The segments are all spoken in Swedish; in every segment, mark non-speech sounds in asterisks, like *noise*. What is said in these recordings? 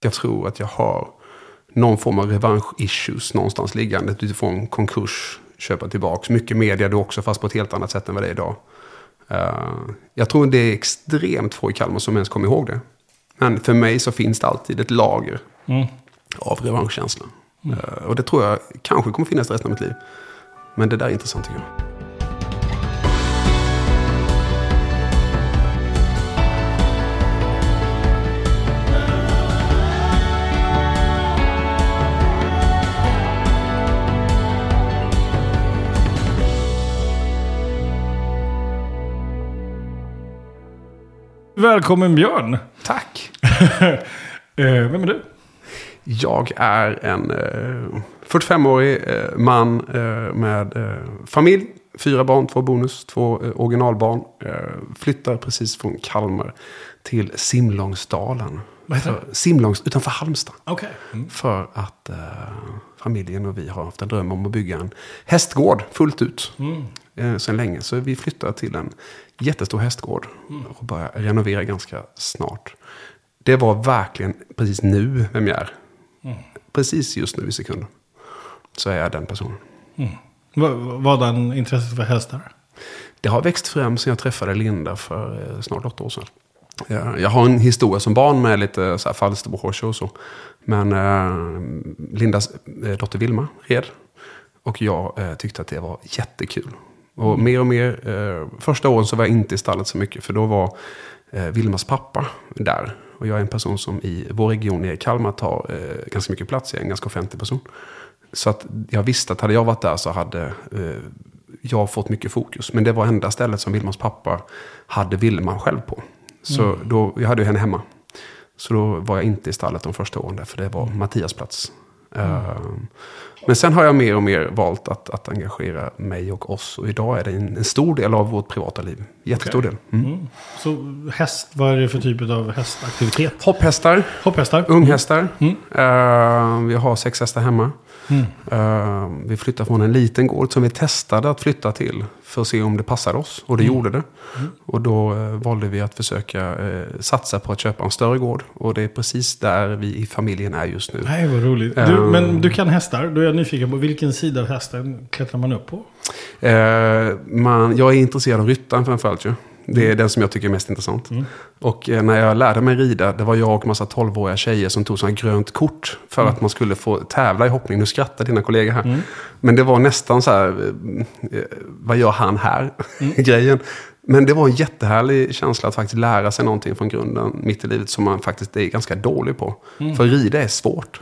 Jag tror att jag har någon form av revansch-issues någonstans liggande utifrån konkurs, köpa tillbaka. Mycket media då också, fast på ett helt annat sätt än vad det är idag. Uh, jag tror det är extremt få i Kalmar som ens kommer ihåg det. Men för mig så finns det alltid ett lager mm. av revanschkänsla. Mm. Uh, och det tror jag kanske kommer finnas resten av mitt liv. Men det där är intressant tycker jag. Välkommen Björn. Tack. *laughs* Eh, vem är du? Jag är en 45-årig eh, eh, man med familj. Fyra barn, två bonus, två originalbarn. Flyttar precis från Kalmar till Simlångsdalen. Vad heter det? Simlångs, utanför Halmstad. Okay. Mm. För att familjen och vi har haft en dröm om att bygga en hästgård fullt ut. Mm. Eh, sedan länge. Så vi flyttar till en jättestor hästgård mm. och börjar renovera ganska snart. Det var verkligen precis nu vem jag är. Mm. Precis just nu i sekunden. Så är jag den personen. Mm. Vadan intresset för hästar? Det har växt fram sedan jag träffade Linda för eh, snart åtta år sedan. Jag har en historia som barn med lite så här Falsterbo och så. Men eh, Lindas eh, dotter Vilma red. Och jag eh, tyckte att det var jättekul. Och mm. mer och mer, eh, första åren så var jag inte i stallet så mycket. För då var eh, Vilmas pappa där. Och jag är en person som i vår region i Kalmar tar eh, ganska mycket plats. Jag är en ganska offentlig person. Så att jag visste att hade jag varit där så hade eh, jag fått mycket fokus. Men det var enda stället som Vilmas pappa hade Vilma själv på. Så mm. då, jag hade ju henne hemma. Så då var jag inte i stallet de första åren där, för det var. Mattias plats. Mm. Men sen har jag mer och mer valt att, att engagera mig och oss. Och idag är det en, en stor del av vårt privata liv. Jättestor okay. del. Mm. Mm. Så häst, vad är det för typ av hästaktivitet? Hopphästar. Hopphästar. Unghästar. Uh, vi har sex hästar hemma. Uh, vi flyttade från en liten gård som vi testade att flytta till. För att se om det passade oss. Och det mm. gjorde det. Mm. Och då uh, valde vi att försöka uh, satsa på att köpa en större gård. Och det är precis där vi i familjen är just nu. Nej, vad roligt. Du, men du kan hästar. Då är jag nyfiken på vilken sida av hästen klättrar man upp på? man, jag är intresserad av ryttaren framförallt ju. Det är mm. den som jag tycker är mest intressant. Mm. Och eh, när jag lärde mig rida, det var jag och massa tolvåriga tjejer som tog sådana grönt kort för mm. att man skulle få tävla i hoppning. Nu skrattar dina kollegor här. Mm. Men det var nästan så här, eh, eh, vad gör han här? Mm. *laughs* grejen. Men det var en jättehärlig känsla att faktiskt lära sig någonting från grunden mitt i livet som man faktiskt är ganska dålig på. Mm. För rida är svårt,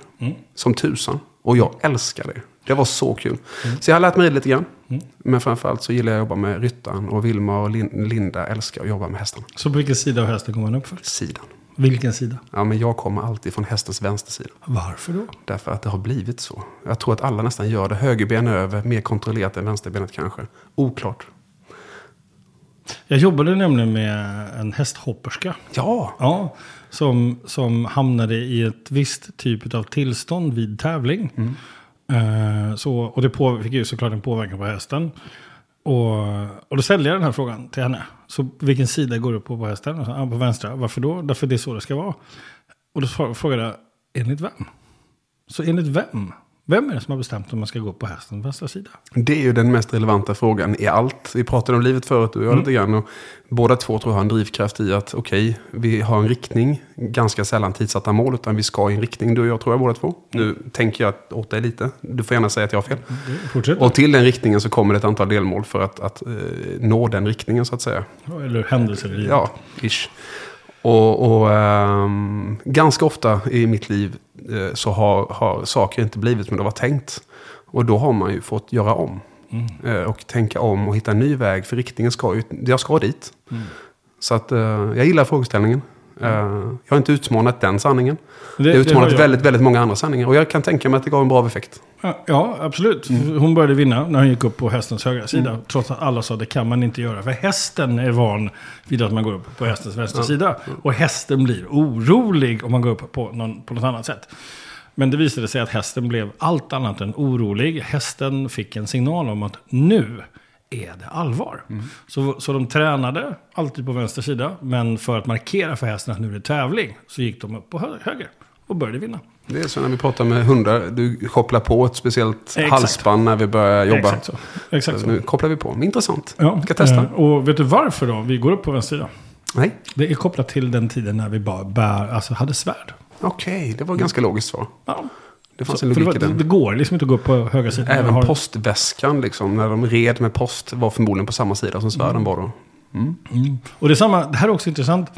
som tusan. Och jag älskar det. Det var så kul. Mm. Så jag har lärt mig lite grann. Mm. Men framförallt så gillar jag att jobba med ryttaren. Och Vilma och Linda älskar att jobba med hästarna. Så på vilken sida av hästen kommer man upp för? Sidan. Vilken sida? Ja, men jag kommer alltid från hästens vänstersida. Varför då? Därför att det har blivit så. Jag tror att alla nästan gör det. Högerben över, mer kontrollerat än vänsterbenet kanske. Oklart. Jag jobbade nämligen med en hästhopperska. Ja! ja som, som hamnade i ett visst typ av tillstånd vid tävling. Mm. Eh, så, och det fick ju såklart en påverkan på hästen. Och, och då ställde jag den här frågan till henne. Så vilken sida går du på på hästen? Så, ah, på vänstra. Varför då? Därför det är så det ska vara. Och då frågade jag, enligt vem? Så enligt vem? Vem är det som har bestämt om man ska gå på hästens vänstra sida? Det är ju den mest relevanta frågan i allt. Vi pratade om livet förut och jag mm. lite grann. Och båda två tror jag har en drivkraft i att okej, okay, vi har en riktning. Ganska sällan tidsatta mål, utan vi ska i en riktning. Du och jag tror jag båda två. Nu tänker jag åt dig lite. Du får gärna säga att jag har fel. Mm, fortsätt. Och till den riktningen så kommer det ett antal delmål för att, att uh, nå den riktningen så att säga. Eller händelser i livet. Ja, ish. Och, och um, ganska ofta i mitt liv så har, har saker inte blivit som det var tänkt. Och då har man ju fått göra om. Mm. Uh, och tänka om och hitta en ny väg. För riktningen ska ju, jag ska dit. Mm. Så att uh, jag gillar frågeställningen. Uh, jag har inte utmanat den sanningen. Det, jag har utmanat väldigt, väldigt många andra sanningar. Och jag kan tänka mig att det gav en bra effekt. Ja, absolut. Mm. Hon började vinna när hon gick upp på hästens högra sida. Mm. Trots att alla sa att det kan man inte göra. För hästen är van vid att man går upp på hästens vänstra sida. Och hästen blir orolig om man går upp på, någon, på något annat sätt. Men det visade sig att hästen blev allt annat än orolig. Hästen fick en signal om att nu är det allvar. Mm. Så, så de tränade alltid på vänster sida. Men för att markera för hästen att nu är det tävling så gick de upp på höger. och började vinna. Det är så när vi pratar med hundar. Du kopplar på ett speciellt Exakt. halsband när vi börjar jobba. Exakt så. Exakt Så nu kopplar vi på. Intressant. Ja, Ska testa. eh, Och vet du varför då? Vi går upp på vänster sida. Nej, Det är kopplat till den tiden när vi bara bär, alltså hade svärd. okej. det var ganska logiskt svar. Ja. Det fanns Så, en för det, logik i var, det den. går liksom inte att gå upp på högra sidan. Även har- postväskan, liksom, när de red med post, var förmodligen på samma sida som svärden var då. Mm. Och det, är samma, det här är också intressant.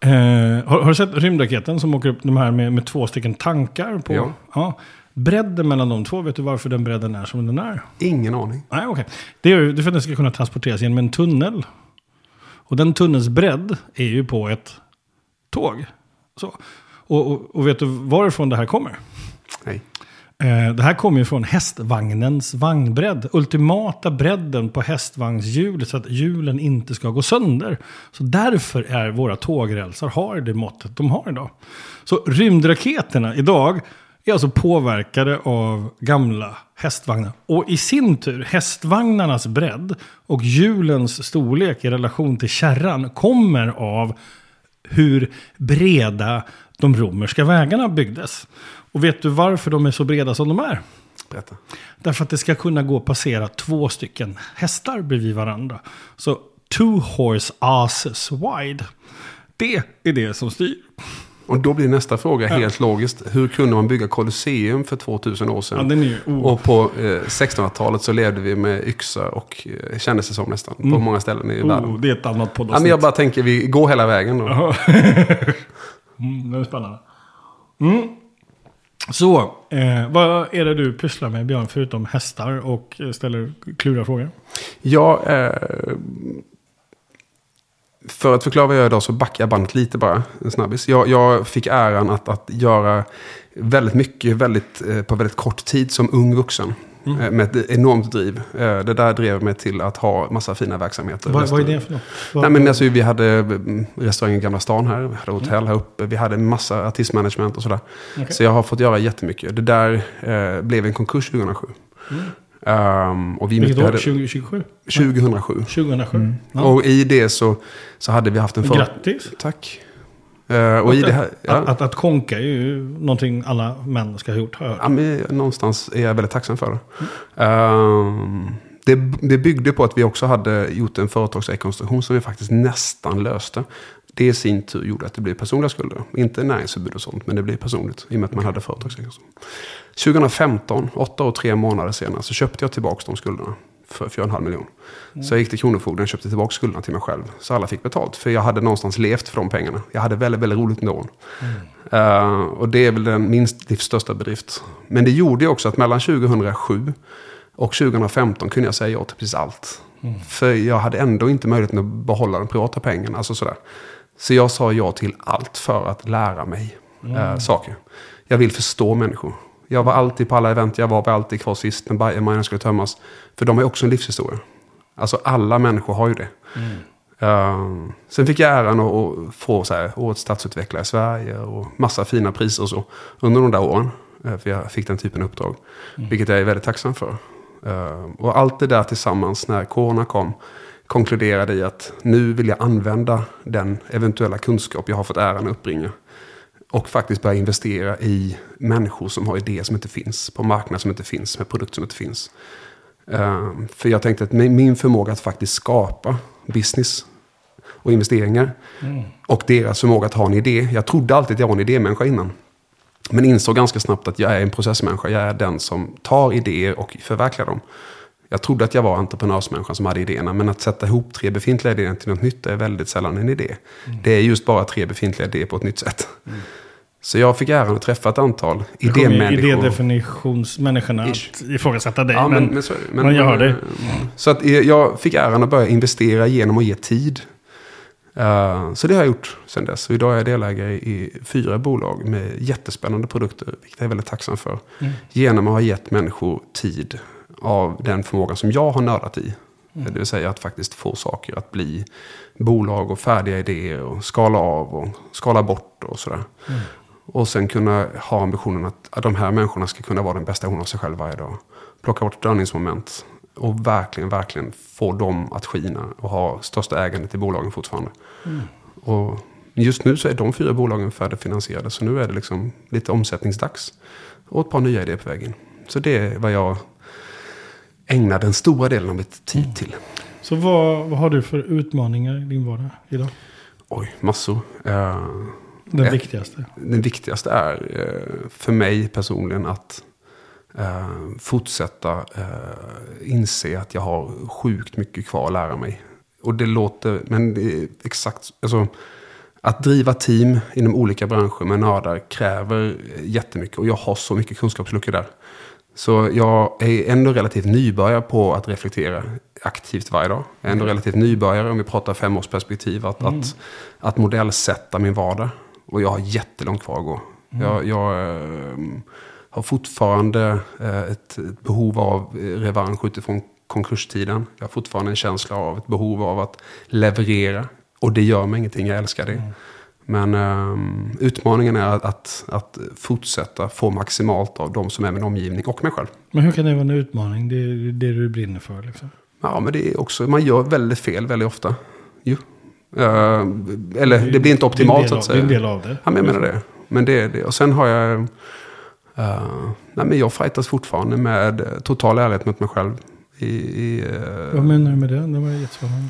Eh, har, har du sett rymdraketen som åker upp de här med, med två stycken tankar på? Ja. Bredden mellan de två, vet du varför den bredden är som den är? Ingen aning. Nej, okej. Det är ju för att den ska kunna transporteras genom en tunnel. Och den tunnelns bredd är ju på ett tåg. Så. Och, och, och vet du varifrån det här kommer? Eh, det här kommer ju från hästvagnens vagnbredd. Ultimata bredden på hästvagnshjulet så att hjulen inte ska gå sönder. Så därför är våra tågrälsar har det måttet de har idag. Så rymdraketerna idag är alltså påverkade av gamla hästvagnar. Och i sin tur, hästvagnarnas bredd och hjulens storlek i relation till kärran kommer av hur breda de romerska vägarna byggdes. Och vet du varför de är så breda som de är? Berätta. Därför att det ska kunna gå att passera två stycken hästar bredvid varandra. Så two horse asses wide. Det är det som styr. Och då blir nästa fråga helt logiskt. Hur kunde man bygga Colosseum för 2000 år Ja, sedan? är ju, oh. Och på eh, 1600-talet så levde vi med yxa och eh, kändes det som nästan. På många ställen i världen. oh, det är ett annat Ja, poddavsnitt. men jag bara tänker vi går hela vägen då. *laughs* Mm, det är spännande. Mm. Så, eh, vad är det du pysslar med Björn, förutom hästar och eh, ställer kluriga frågor? Ja, eh, för att förklara vad jag gör idag så backar jag bandet lite bara. En snabbis. Jag, jag fick äran att, att göra väldigt mycket väldigt, eh, på väldigt kort tid som ung vuxen. Eh, med ett enormt driv. Eh, det där drev mig till att ha massa fina verksamheter. Vad, vad är det för något? Vad, Nej, men alltså, vi hade mm, restaurangen Gamla stan här, vi hade hotell här uppe, vi hade en massa artistmanagement och sådär. Okej. Så jag har fått göra jättemycket. Det där eh, blev en konkurs 2007. Ehm, och vi Vilket år? hade, 2027? 2007. 2007? Ja. Och i det så, så hade vi haft en för... Grattis! Tack. Eh, och i det här... Ja, Att, att, att konka är ju någonting alla män ska ha gjort. Hör. ja, men någonstans är jag väldigt tacksam för det. Ehm, det. Det byggde på att vi också hade gjort en företagsrekonstruktion som vi faktiskt nästan löste. Det i sin tur gjorde att det blev personliga skulder. Inte näringsförbud och sånt, men det blev personligt. I och med att man hade företagsrekonstruktion. 2015, åtta och tre månader senare, så köpte jag tillbaka de skulderna. För 4,5 miljoner. Så jag gick till Kronofogden och köpte tillbaka skulderna till mig själv. Så alla fick betalt. För jag hade någonstans levt för de pengarna. Jag hade väldigt, väldigt roligt med åren. Uh, eh, och det är väl den minst livs största bedrift. Men det gjorde ju också att mellan 2007 och 2015 kunde jag säga ja till precis allt. För jag hade ändå inte möjligheten att behålla den privata pengen. Alltså sådär. Så jag sa ja till allt för att lära mig eh, saker. Jag vill förstå människor. Jag var alltid på alla event, jag var alltid kvar sist när Bajenminen skulle tömmas. För de har ju också en livshistoria. Alltså alla människor har ju det. Eh, sen fick jag äran att, att få så här, årets stadsutvecklare i Sverige och massa fina priser och så under de där åren. Eh, för jag fick den typen av uppdrag. Vilket jag är väldigt tacksam för. Eh, och allt det där tillsammans när corona kom konkluderade i att nu vill jag använda den eventuella kunskap jag har fått äran att uppbringa. Och faktiskt börja investera i människor som har idéer som inte finns. På marknader som inte finns, med produkter som inte finns. Eh, för jag tänkte att min förmåga att faktiskt skapa business och investeringar. Och deras förmåga att ha en idé. Jag trodde alltid att jag var en idémänniska innan. Men insåg ganska snabbt att jag är en processmänniska. Jag är den som tar idéer och förverkligar dem. Jag trodde att jag var entreprenörsmänniskan som hade idéerna. Men att sätta ihop tre befintliga idéer till något nytt är väldigt sällan en idé. Det är just bara tre befintliga idéer på ett nytt sätt. Så jag fick äran att träffa ett antal idémänniskor. idédefinitionsmänniskorna att ifrågasätta dig. Ja, men, men, men, så, det. men jag hör dig. Så att eh, jag fick äran att börja investera genom att ge tid. Eh, så det har jag gjort sedan dess. Och idag är jag delägare i fyra bolag med jättespännande produkter. Vilket jag är väldigt tacksam för. Mm. Genom att ha gett människor tid av den förmågan som jag har nördat i. Det vill säga att faktiskt få saker att bli bolag och färdiga idéer. Och skala av och skala bort och sådär. Och sen kunna ha ambitionen att, att de här människorna ska kunna vara den bästa hon av sig själv varje dag. Plocka bort störningsmoment. Och verkligen, verkligen få dem att skina och ha största ägandet i bolagen fortfarande. Och Men just nu så är de fyra bolagen färdigfinansierade. Så nu är det liksom lite omsättningsdags. Och ett par nya idéer på vägen. Så det är vad jag ägnar den stora delen av mitt tid till. Så vad, vad har du för utmaningar i din vardag idag? Oj, massor. Eh, Den Eh, viktigaste. Den viktigaste är eh, för mig personligen att eh, fortsätta inse att jag har sjukt mycket kvar att lära mig. Och det låter, men det är exakt, alltså att driva team inom olika branscher med nördar kräver jättemycket. Och jag har så mycket kunskapsluckor där. Så jag är ändå relativt nybörjare på att reflektera aktivt varje dag. Jag är ändå relativt nybörjare om vi pratar femårsperspektiv. Att, att, att modellsätta min vardag. Och jag har jättelångt kvar att gå. Jag, jag eh, har fortfarande eh, ett, ett behov av eh, revansch utifrån konkurstiden. Jag har fortfarande en känsla av ett behov av att leverera. Och det gör mig ingenting, jag älskar det. Men ehm, utmaningen är att, att, att fortsätta få maximalt av de som är min omgivning och mig själv. Men hur kan det vara en utmaning? Det är det du brinner för liksom. Ja, men det är också, man gör väldigt fel väldigt ofta. Jo. Eh, eller det blir inte optimalt så att Det är en säga. del av det. Ja, men jag menar det. Men det är det. Och sen har jag... eh, nej, men jag fightas fortfarande med total ärlighet mot mig själv. I, i, eh, Vad menar du med det? Det var jättespännande.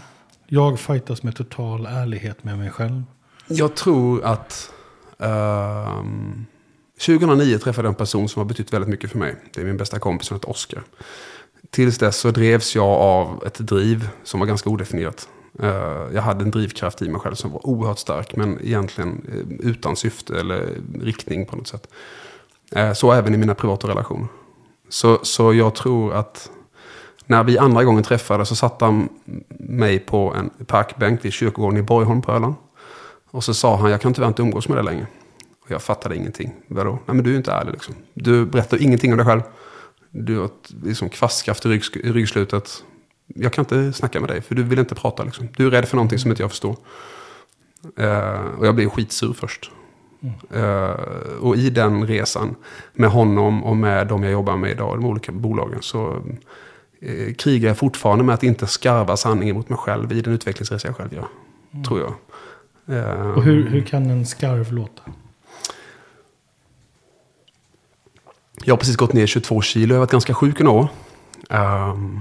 Jag fightas med total ärlighet med mig själv. Jag tror att... Ehm, uh, 2009 träffade jag en person som har betytt väldigt mycket för mig. Det är min bästa kompis som heter Oskar. Tills dess så drevs jag av ett driv som var ganska odefinierat. Eh, jag hade en drivkraft i mig själv som var oerhört stark. Men egentligen eh, utan syfte eller riktning på något sätt. Eh, så även i mina privata relationer. Så, så jag tror att när vi andra gången träffades så satte han mig på en parkbänk vid kyrkogården i Borgholm på Öland. Och så sa han, jag kan tyvärr inte umgås med dig längre. Och jag fattade ingenting. Vadå? Nej men du är inte ärlig liksom. Du berättar ingenting om dig själv. Du har liksom, kvastskaft i, rygg, i ryggslutet. Jag kan inte snacka med dig för du vill inte prata liksom. Du är rädd för någonting som inte jag förstår. Eh, och jag blev skitsur först. Eh, och i den resan med honom och med de jag jobbar med idag, de olika bolagen, så eh, krigar jag fortfarande med att inte skarva sanningen mot mig själv i den utvecklingsresa jag själv gör. Tror jag. Eh, Och hur, hur kan en skarv låta? Jag har precis gått ner 22 kilo, jag har varit ganska sjuk i några år. Ehm,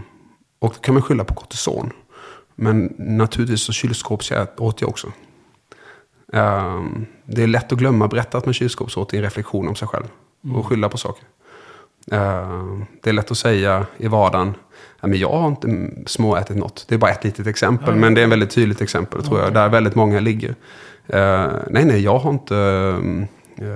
och då kan man skylla på kortison. Men naturligtvis så kylskåpsåt jag också. Ehm, det är lätt att glömma berättat med kylskåpsåt i en reflektion om sig själv. Och skylla på saker. Ehm, det är lätt att säga i vardagen. "Ja, men jag har inte mm, småätit något. Det är bara ett litet exempel. Men det är en väldigt tydligt exempel tror jag. Där väldigt många ligger. Ehm, nej, nej, jag har inte mm, eh,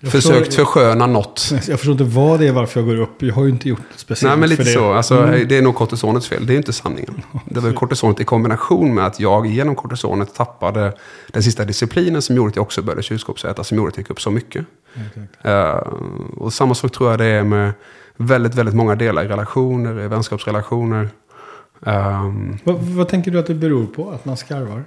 Jag försökt förstår- försköna något. *laughs* Jag förstår inte vad det är varför jag går upp. Jag har ju inte gjort något speciellt Nej, men lite för det. så. Alltså, Mm. Det är nog kortisonets fel. Det är inte sanningen. *laughs* Det var kortisonet i kombination med att jag genom kortisonet tappade den sista disciplinen som gjorde att jag också började kylskåpsäta. Som gjorde att jag gick upp så mycket. Exakt. Eh, och samma sak tror jag det är med väldigt, väldigt många delar i relationer, i vänskapsrelationer. Ehm, Vad, vad tänker du att det beror på att man skarvar?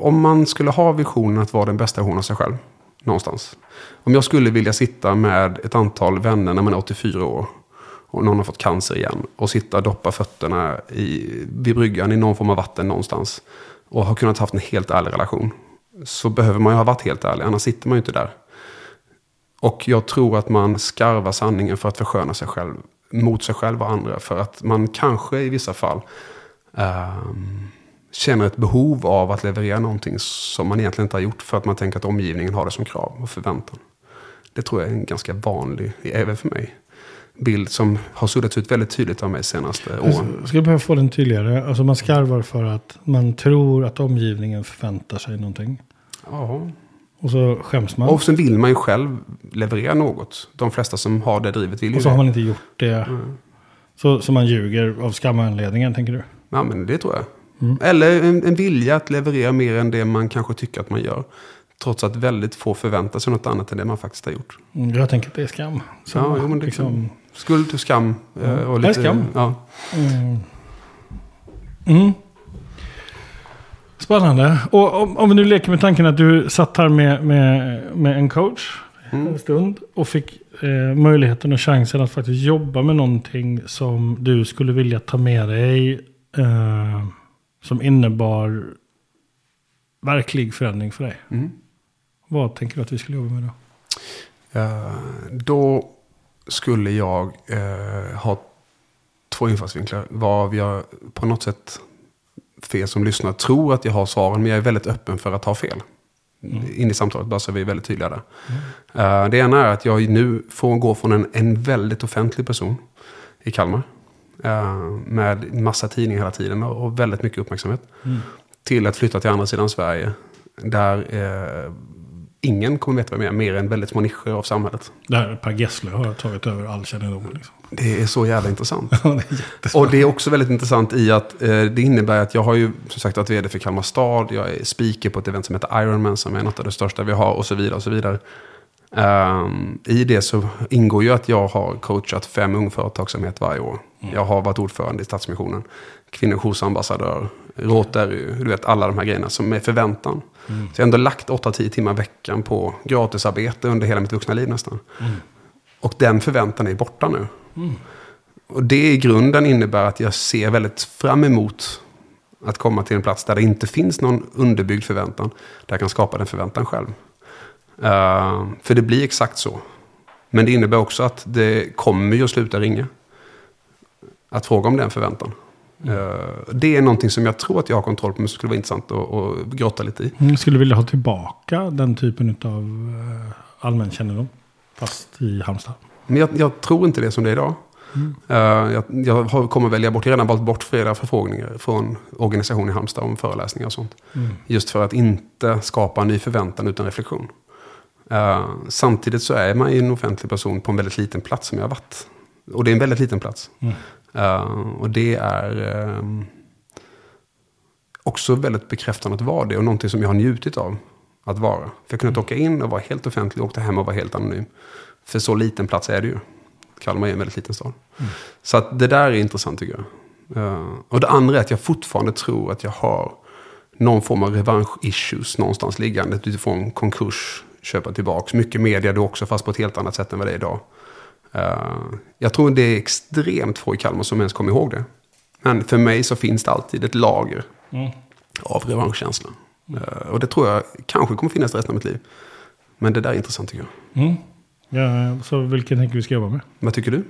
om man skulle ha visionen att vara den bästa versionen av sig själv, någonstans. Om jag skulle vilja sitta med ett antal vänner när man är 84 år och någon har fått cancer igen och sitta och doppa fötterna i, vid bryggan i någon form av vatten någonstans och ha kunnat haft en helt ärlig relation. Så behöver man ju ha varit helt ärlig, annars sitter man ju inte där. Och jag tror att man skarvar sanningen för att försköna sig själv mot sig själv och andra. För att man kanske i vissa fall ehm, känner ett behov av att leverera någonting som man egentligen inte har gjort. För att man tänker att omgivningen har det som krav och förväntan. Det tror jag är en ganska vanlig, även för mig, bild som har suddats ut väldigt tydligt av mig senaste åren. Jag skulle behöva få den tydligare. Alltså man skarvar för att man tror att omgivningen förväntar sig någonting. Ja. Och så skäms man. Och sen vill man ju själv leverera något. De flesta som har det drivet vill ju Och så har det. man inte gjort det. Så, så man ljuger av skamanledningen, tänker du? Ja, men det tror jag. Mm. Eller en, en vilja att leverera mer än det man kanske tycker att man gör. Trots att väldigt få förväntar sig något annat än det man faktiskt har gjort. Mm, Jag tänker att det är skam. Så, Ja, jo, men det liksom, Skuld och skam. eh, Ja. Och Det är lite, skam. Ja. mm. Spännande. Och om, om vi nu leker med tanken att du satt här med, med, med en coach Mm. en stund och fick eh, möjligheten och chansen att faktiskt jobba med någonting som du skulle vilja ta med dig. Eh, som innebar verklig förändring för dig. Mm. Vad tänker du att vi skulle jobba med då? Eh, då skulle jag eh, ha två infallsvinklar. Varav jag på något sätt, för er som lyssnar, tror att jag har svaren. Men jag är väldigt öppen för att ha fel. In i samtalet, bara så vi är väldigt tydliga där. Eh, det ena är att jag nu får gå från en, en väldigt offentlig person i Kalmar. eh, med massa tidningar hela tiden och, väldigt mycket uppmärksamhet. Till att flytta till andra sidan Sverige. Där eh, ingen kommer veta vem jag är, mer än väldigt små nischer av samhället. Där Per Gessle har tagit över all kännedom. Liksom. Det är så jävla intressant. *laughs* Ja, det. Och det är också väldigt intressant i att eh, det innebär att jag har ju som sagt varit vd för Kalmar stad. Jag är speaker på ett event som heter Ironman som är något av det största vi har och så vidare. och så vidare. Ehm, I det så ingår ju att jag har coachat fem ungföretagsamhet varje år. Jag har varit ordförande i Stadsmissionen, kvinnojoursambassadör, Rotary, du vet alla de här grejerna som är förväntan. Så jag har ändå lagt 8-10 timmar veckan på gratisarbete under hela mitt vuxna liv nästan. Och den förväntan är borta nu. Och det i grunden innebär att jag ser väldigt fram emot att komma till en plats där det inte finns någon underbyggd förväntan. Där jag kan skapa den förväntan själv. Eh, för det blir exakt så. Men det innebär också att det kommer ju att sluta ringa. Att fråga om den förväntan. Eh, det är någonting som jag tror att jag har kontroll på, men som skulle vara intressant att, att grotta lite i. Mm, skulle vilja ha tillbaka den typen av uh, allmän kännedom. Fast i Halmstad. Men jag, jag tror inte det som det är idag. Eh, jag jag har, kommer välja bort, jag har redan valt bort flera förfrågningar från organisationer i Halmstad om föreläsningar och sånt. Just för att inte skapa en ny förväntan utan reflektion. Eh, samtidigt så är man ju en offentlig person på en väldigt liten plats som jag har varit. Och det är en väldigt liten plats. Eh, och det är ehm, också väldigt bekräftande att vara det och någonting som jag har njutit av att vara. För jag kunde åka in och vara helt offentlig och åkte hem och vara helt anonym. För så liten plats är det ju. Kalmar är en väldigt liten stad. Så att det där är intressant tycker jag. Eh, och det andra är att jag fortfarande tror att jag har någon form av revansch-issues någonstans liggande utifrån konkurs, köpa tillbaks. Mycket media då också, fast på ett helt annat sätt än vad det är idag. Eh, jag tror det är extremt få i Kalmar som ens kommer ihåg det. Men för mig så finns det alltid ett lager av revanschkänsla. Eh, och det tror jag kanske kommer finnas resten av mitt liv. Men det där är intressant tycker jag. Mm. Ja, så vilken tänker vi ska jobba med? Vad tycker du?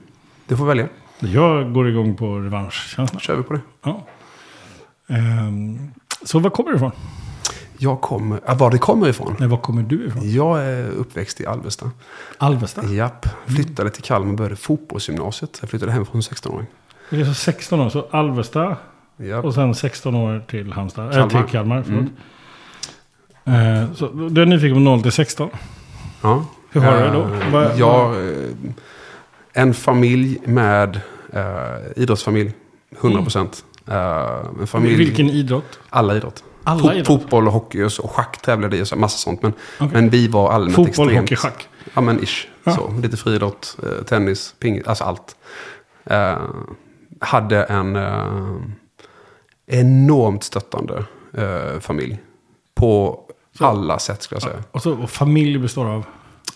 Du får välja. Jag går igång på revanschkänslan. kör vi på det. Ja. Ehm, så var kommer du ifrån? Jag kommer, äh, var det kommer ifrån? Nej, var kommer du ifrån? Jag är uppväxt i Alvesta. Alvesta? Japp. Flyttade till Kalmar och började fotbollsgymnasiet. Jag flyttade hem från 16-åring. Det är så 16 år, så Alvesta Japp. och sen 16 år till Halmstad. Kalmar. Kalmar. Äh, till Kalmar, förlåt. Ehm, så du är nyfiken på 0 till 16? Ja. Hur har du det då? Eh, Vad- Jag, eh, en familj med uh, idrottsfamilj. 100 procent. en familj, Vilken idrott? alla idrott. Alla Fo- idrott? Fotboll och hockey och, så, och schack tävlade i och så, massa sånt. Men, Okej. men vi var allmänt Fotboll, extremt... hockey, schack? Ja men ish. Ja. Så, lite friidrott, eh, tennis, ping, alltså allt. Eh, hade en eh, enormt stöttande eh, familj. På alla sätt skulle jag säga. Och, så, och familj består av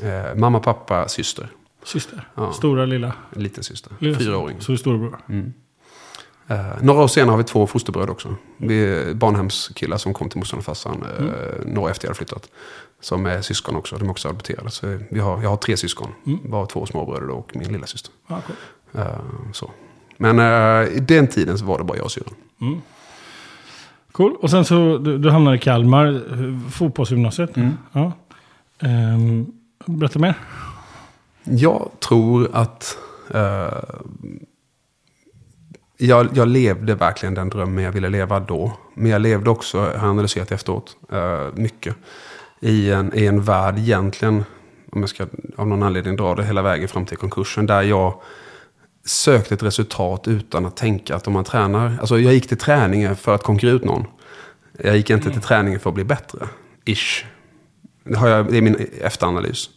Eh, mamma, pappa, syster. syster? Ja. Stora, lilla? En liten syster. lilla Fyraåring. Så du är storebror? Eh, några år senare har vi två fosterbröder också. Vi är barnhemskillar som kom till morsan och farsan eh, några efter jag hade flyttat. Som är syskon också, de är också adopterade. Så vi har, jag har tre syskon. Bara två småbröder och min lilla syster. Ja, cool. Eh, så. Men eh, i den tiden så var det bara jag och syrran. Cool. Och sen så du, du hamnade i Kalmar, fotbollsgymnasiet. Mm. Ja. Ehm, berätta mer. Jag tror att eh, jag, jag levde verkligen den drömmen jag ville leva då. Men jag levde också, jag har analyserat efteråt, eh, mycket. I en, I en värld egentligen, om jag ska av någon anledning dra det hela vägen fram till konkursen. Där jag sökte ett resultat utan att tänka att om man tränar. Alltså jag gick till träningen för att konkurrera ut någon. Jag gick inte till träningen för att bli bättre. Ish. Det, har jag, det är min efteranalys.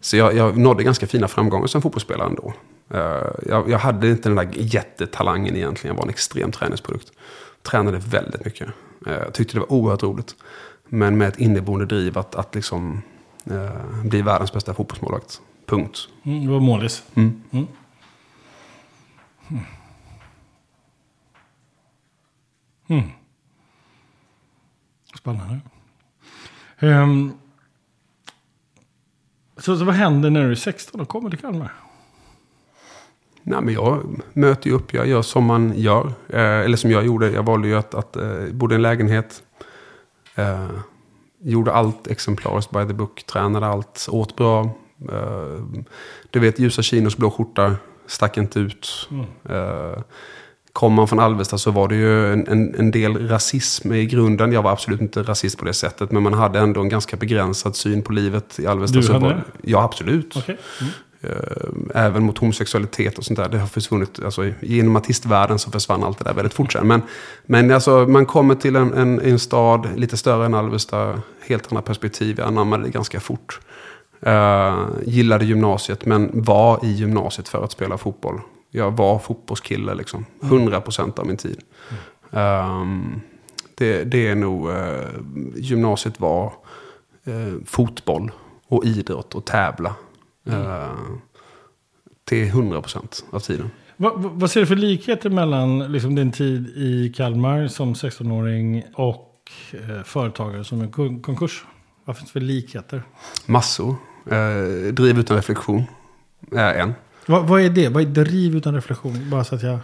Så jag, jag nådde ganska fina framgångar som fotbollsspelare ändå. Eh, jag, jag hade inte den där jättetalangen egentligen. Jag var en extrem träningsprodukt. Tränade väldigt mycket. Eh, jag tyckte det var oerhört roligt. Men med ett inneboende driv att, att liksom, eh, bli världens bästa fotbollsmålvakt. Punkt. Mm, det var målis. Mm. Mm. Mm. Spännande. Ehm, så, så vad händer när du är 16 och kommer till Kalmar? Nej, men jag möter ju upp, jag gör som man gör. Eh, eller som jag gjorde, jag valde ju att, att eh, bodde i en lägenhet. Eh, gjorde allt exemplariskt by the book, tränade allt, åt bra. Eh, du vet, ljusa chinos, blå skjorta, stack inte ut. Mm. Eh, kom man från Alvesta så var det ju en, en, en, del rasism i grunden. Jag var absolut inte rasist på det sättet. Men man hade ändå en ganska begränsad syn på livet i Alvesta. Du hade var, det? Ja, absolut. Okej. Mm. Eh, även mot homosexualitet och sånt där. Det har försvunnit. Alltså, genom artistvärlden så försvann allt det där väldigt fort sen. Men, men alltså, man kommer till en, en, en stad lite större än Alvesta. Helt andra perspektiv. Jag anammade det ganska fort. Uh, gillade gymnasiet men var i gymnasiet för att spela fotboll. Jag var fotbollskille liksom. 100% av min tid. Um, det, det är nog, uh, gymnasiet var uh, fotboll och idrott och tävla. Uh, till 100% av tiden. Vad, vad vad ser du för likheter mellan liksom, din tid i Kalmar som 16-åring och eh, företagare som är kon- konkurs? Vad finns det för likheter? Massor. Uh, driv utan reflektion är en. Vad, vad är det? Vad är driv utan reflektion? Bara så att jag...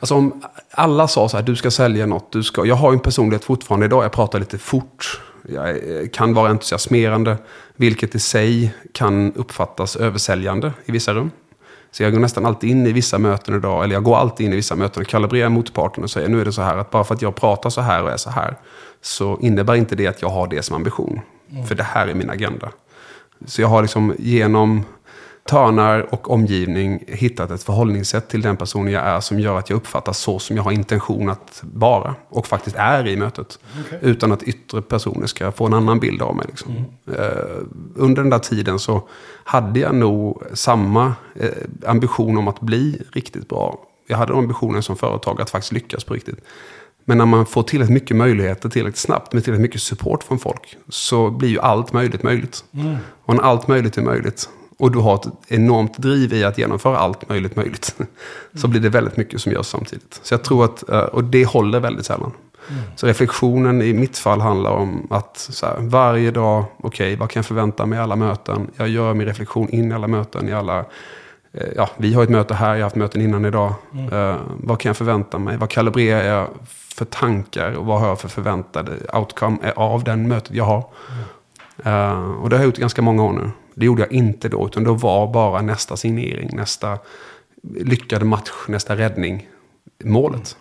Alltså om alla sa så här, du ska sälja något, du ska... Jag har ju en personlighet fortfarande idag, jag pratar lite fort. Eh, kan vara entusiasmerande, vilket i sig kan uppfattas översäljande i vissa rum. Så jag går nästan alltid in i vissa möten idag, eller jag går alltid in i vissa möten och kalibrerar motparten och säger nu är det så här att bara för att jag pratar så här och är så här så innebär inte det att jag har det som ambition. För det här är min agenda. Så jag har liksom genom törnar och omgivning hittat ett förhållningssätt till den personen jag är som gör att jag uppfattas så som jag har intention att vara och faktiskt är i mötet. Utan att yttre personer ska få en annan bild av mig. Liksom. Eh, under den där tiden så hade jag nog samma eh, ambition om att bli riktigt bra. Jag hade ambitionen som företag att faktiskt lyckas på riktigt. Men när man får tillräckligt mycket möjligheter tillräckligt snabbt med tillräckligt mycket support från folk så blir ju allt möjligt möjligt. Och när allt möjligt är möjligt och du har ett enormt driv i att genomföra allt möjligt möjligt så blir det väldigt mycket som görs samtidigt. Så jag tror att, eh, och det håller väldigt sällan. Så reflektionen i mitt fall handlar om att här, varje dag, okej, vad kan jag förvänta mig i alla möten? Jag gör min reflektion in i alla möten, i alla Eh, ja, vi har ett möte här, jag har haft möten innan idag. Eh, vad kan jag förvänta mig? Vad kalibrerar jag för tankar och vad har jag för förväntade outcome av den mötet jag har? Eh, och det har jag gjort i ganska många år nu. Det gjorde jag inte då, utan då var bara nästa signering, nästa lyckade match, nästa räddning målet.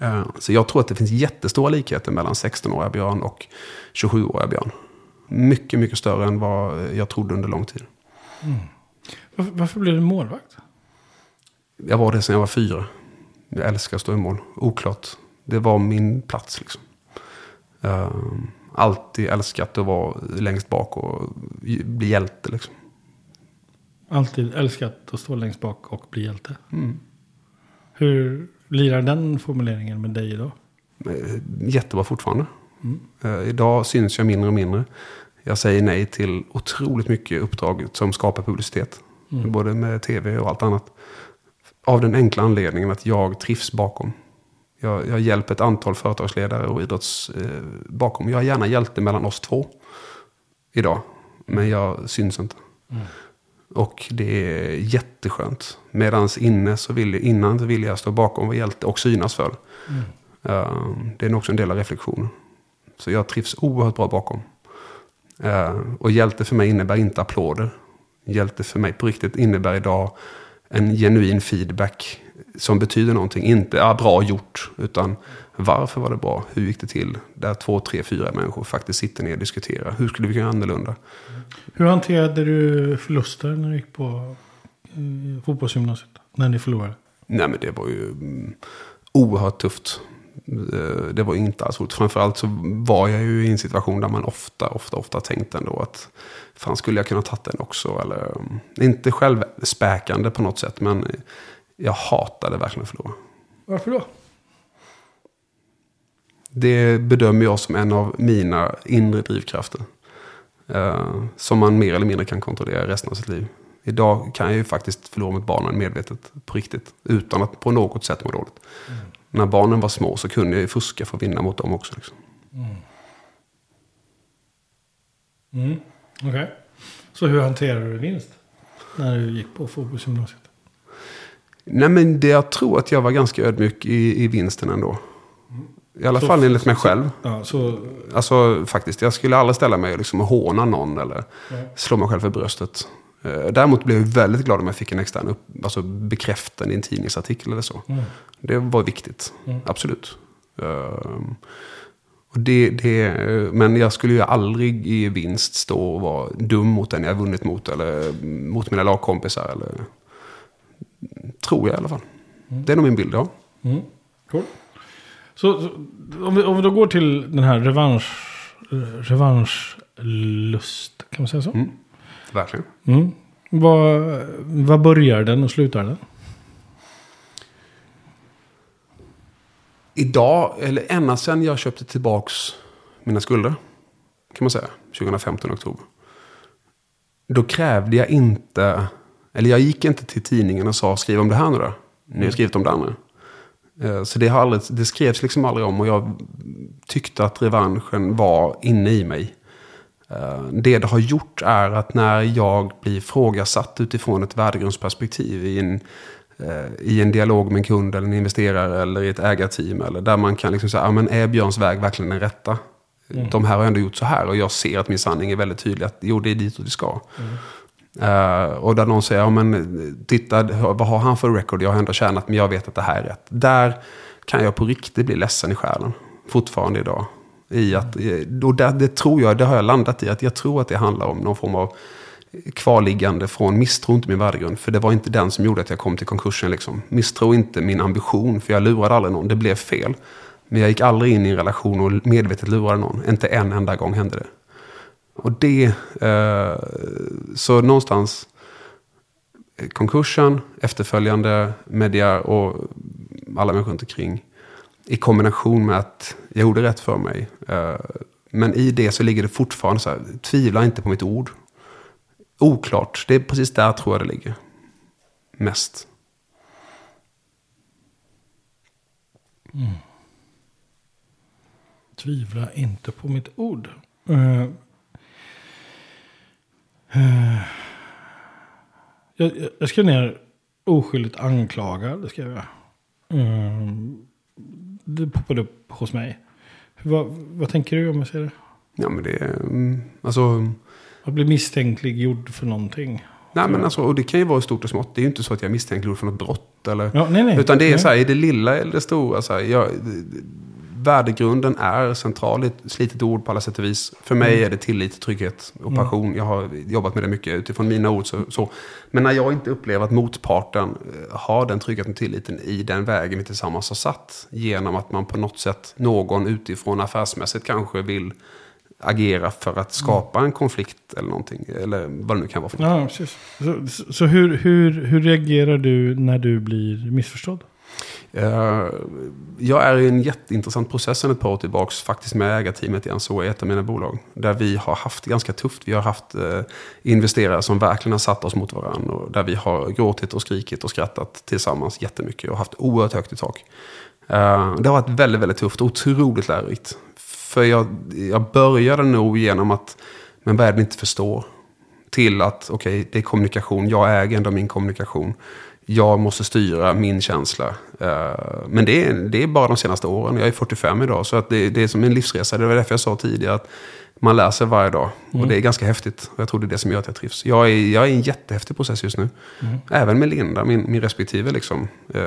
Eh, så jag tror att det finns jättestora likheter mellan 16-åriga Björn och 27-åriga Björn. Mycket, mycket större än vad jag trodde under lång tid. Varför, varför blev du målvakt? Jag var det sedan jag var fyra. Jag älskar att stå i mål. Oklart. Det var min plats liksom. Ehm, alltid älskat att vara längst bak och bli hjälte liksom. Alltid älskat att stå längst bak och bli hjälte. Mm. Hur lirar den formuleringen med dig idag? Eh, Jättebra fortfarande. Eh, idag syns jag mindre och mindre. Jag säger nej till otroligt mycket uppdrag som skapar publicitet. Både med tv och allt annat. Av den enkla anledningen att jag trivs bakom. Jag, jag hjälper ett antal företagsledare och idrotts eh, bakom. Jag är gärna hjälte mellan oss två. Idag. Men jag syns inte. Och det är jätteskönt. Medan inne så vill innan så vill jag stå bakom och vara hjälte och synas för. Eh, det är nog också en del av reflektionen. Så jag trivs oerhört bra bakom. Eh, och hjälte för mig innebär inte applåder. Hjälte för mig på riktigt innebär idag en genuin feedback som betyder någonting. Inte ja, bra gjort, utan varför var det bra? Hur gick det till? Där två, tre, fyra människor faktiskt sitter ner och diskuterar. Hur skulle vi kunna göra annorlunda? Hur hanterade du förluster när du gick på eh, fotbollsgymnasiet? När ni förlorade? Nej men det var ju mm, oerhört tufft. Eh, Det var inte alls roligt. Framförallt så var jag ju i en situation där man ofta, ofta, ofta tänkte ändå att fan skulle jag kunna tagit den också? Eller, mm, inte självspäkande på något sätt men jag hatade verkligen att förlora. Varför då? Det bedömer jag som en av mina inre drivkrafter. Eh, som man mer eller mindre kan kontrollera resten av sitt liv. Idag kan jag ju faktiskt förlora mot barnen medvetet, på riktigt. Utan att på något sätt må dåligt. När barnen var små så kunde jag ju fuska för att vinna mot dem också. Liksom. Mm. Okej. Så hur hanterar du vinst? När du gick på fotbollsgymnasiet? Nej, men det, jag tror att jag var ganska ödmjuk i, i vinsten ändå. I alla Så- fall enligt mig själv. Ja, så... Alltså faktiskt, jag skulle aldrig ställa mig och liksom håna någon eller Nej. slå mig själv för bröstet. Eh, Däremot blev jag väldigt glad om jag fick en extern upp, alltså bekräftande i en tidningsartikel eller så. Mm. Det var viktigt, Mm. absolut. Ehm, och det, det, men jag skulle ju aldrig i vinst stå och vara dum mot den jag vunnit mot. Eller mot mina lagkompisar. Eller, tror jag i alla fall. Det är nog min bild, ja. Mm. Cool. Så, så om, vi, om vi då går till den här revansch, eh, revanschlust, kan man säga så? Mm. Verkligen. Mm. Vad, vad börjar den och slutar den? Idag, eller ända sedan jag köpte tillbaks mina skulder, kan man säga, 2015 oktober. Då krävde jag inte, eller jag gick inte till tidningen och sa skriv om det här nu då. Ni har skrivit om det andra. Eh, Så det, har aldrig, det skrevs liksom aldrig om och jag tyckte att revanschen var inne i mig. Eh, Det det har gjort är att när jag blir ifrågasatt utifrån ett värdegrundsperspektiv i en, eh, i en dialog med en kund eller en investerare eller i ett ägarteam. Eller där man kan liksom säga, ja, men är Björns väg verkligen den rätta? De här har ändå gjort så här och jag ser att min sanning är väldigt tydlig. Att jo, det är dit det ska. Uh, och där någon säger, ja men titta, vad har han för record? Jag har ändå tjänat, men jag vet att det här är rätt. Där kan jag på riktigt bli ledsen i själen. Fortfarande idag. I att, eh, och där, det tror jag, det har jag landat i. Att jag tror att det handlar om någon form av kvarliggande från misstro inte min värdegrund. För det var inte den som gjorde att jag kom till konkursen. Liksom. Misstro inte min ambition, för jag lurade aldrig någon. Det blev fel. Men jag gick aldrig in i en relation och medvetet lurade någon. Inte en enda gång hände det. Och det, eh, så någonstans eh, konkursen, efterföljande media och alla människor runt omkring. I kombination med att jag gjorde rätt för mig. Eh, men i det så ligger det fortfarande så här, tvivla inte på mitt ord. Oklart, det är precis där tror jag det ligger. Mest. Tvivla inte på mitt ord. Eh, jag, jag- skrev ner oskyldigt anklagad. Det skrev jag. Eh, det poppade upp hos mig. Vad, vad tänker du om jag säger det? Ja men det är, mm, alltså. Jag blir misstänkliggjord för någonting. Nej men alltså, och det kan ju vara stort och smått. Det är ju inte så att jag misstänker för något brott eller. Ja, nej, nej. Utan det är Nej. så här, i det lilla eller det stora. Så här, jag, värdegrunden är central, ett slitet ord på alla sätt och vis. För mig Mm. är det tillit, trygghet och passion. Jag har jobbat med det mycket utifrån mina ord. Så, så. Men när jag inte upplever att motparten eh, har den tryggheten och tilliten i den vägen vi tillsammans har satt. Genom att man på något sätt, någon utifrån affärsmässigt kanske vill agera för att skapa en konflikt eller någonting. Eller vad det nu kan vara för. Ja, precis. Så, så hur, hur, hur reagerar du när du blir missförstådd? Eh, jag är i en jätteintressant process sedan ett par år tillbaka, faktiskt med ägarteamet i NSO i ett av mina bolag. Där vi har haft ganska tufft. Vi har haft eh, investerare som verkligen har satt oss mot varandra. Och där vi har gråtit och skrikit och skrattat tillsammans jättemycket och haft oerhört högt i tak. Eh, det har varit väldigt, väldigt tufft och otroligt lärorikt. För jag, jag började nog genom att, men vad är det ni inte förstår? Till att, okej, det är kommunikation. Jag äger ändå min kommunikation. Jag måste styra min känsla. Eh, Men det är, det är bara de senaste åren. Jag är 45 idag. Så att det, det är som en livsresa. Det var därför jag sa tidigare att man lär sig varje dag. Och det är ganska häftigt. Och jag tror det är det som gör att jag trivs. Jag är, jag är i en jättehäftig process just nu. Även med Linda, min, min respektive. Liksom. Eh,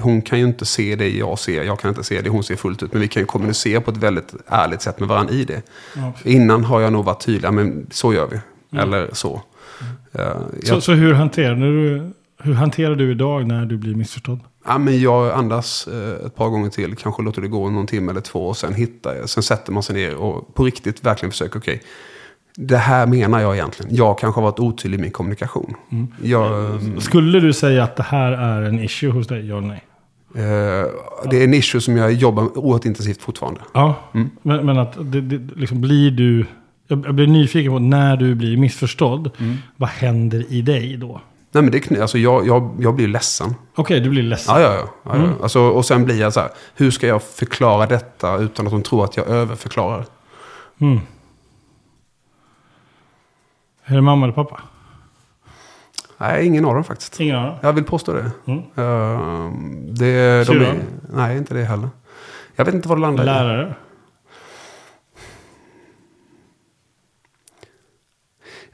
Hon kan ju inte se det jag ser. Jag kan inte se det hon ser fullt ut. Men vi kan ju kommunicera på ett väldigt ärligt sätt med varandra i det. Ja. Innan har jag nog varit tydlig. Men så gör vi. Eller så. Eh, Så, jag, så hur, hanterar du, hur hanterar du idag när du blir missförstådd? ja, men jag andas eh, ett par gånger till. Kanske låter det gå någon timme eller två. Och sen hittar. Sen sätter man sig ner och på riktigt verkligen försöker. Okej, det här menar jag egentligen. Jag kanske har varit otydlig i min kommunikation. Jag, Skulle du säga att det här är en issue hos dig? Ja eller nej? eh, det är en issue som jag jobbar oerhört intensivt fortfarande. Ja, men, men att det, det, liksom blir du... Jag blir nyfiken på när du blir missförstådd. Vad händer i dig då? Nej, men det alltså, jag, jag, jag blir ledsen. Okej, du blir ledsen. Ja, ja, ja. ja, ja. Alltså, och sen blir jag så här, hur ska jag förklara detta utan att de tror att jag överförklarar? Mm. Är det mamma eller pappa? Nej, ingen av dem faktiskt. Ingen av dem. Jag vill påstå det. Mm. Uh, det de är, nej, inte det heller. Jag vet inte vad det landar i. Lärare?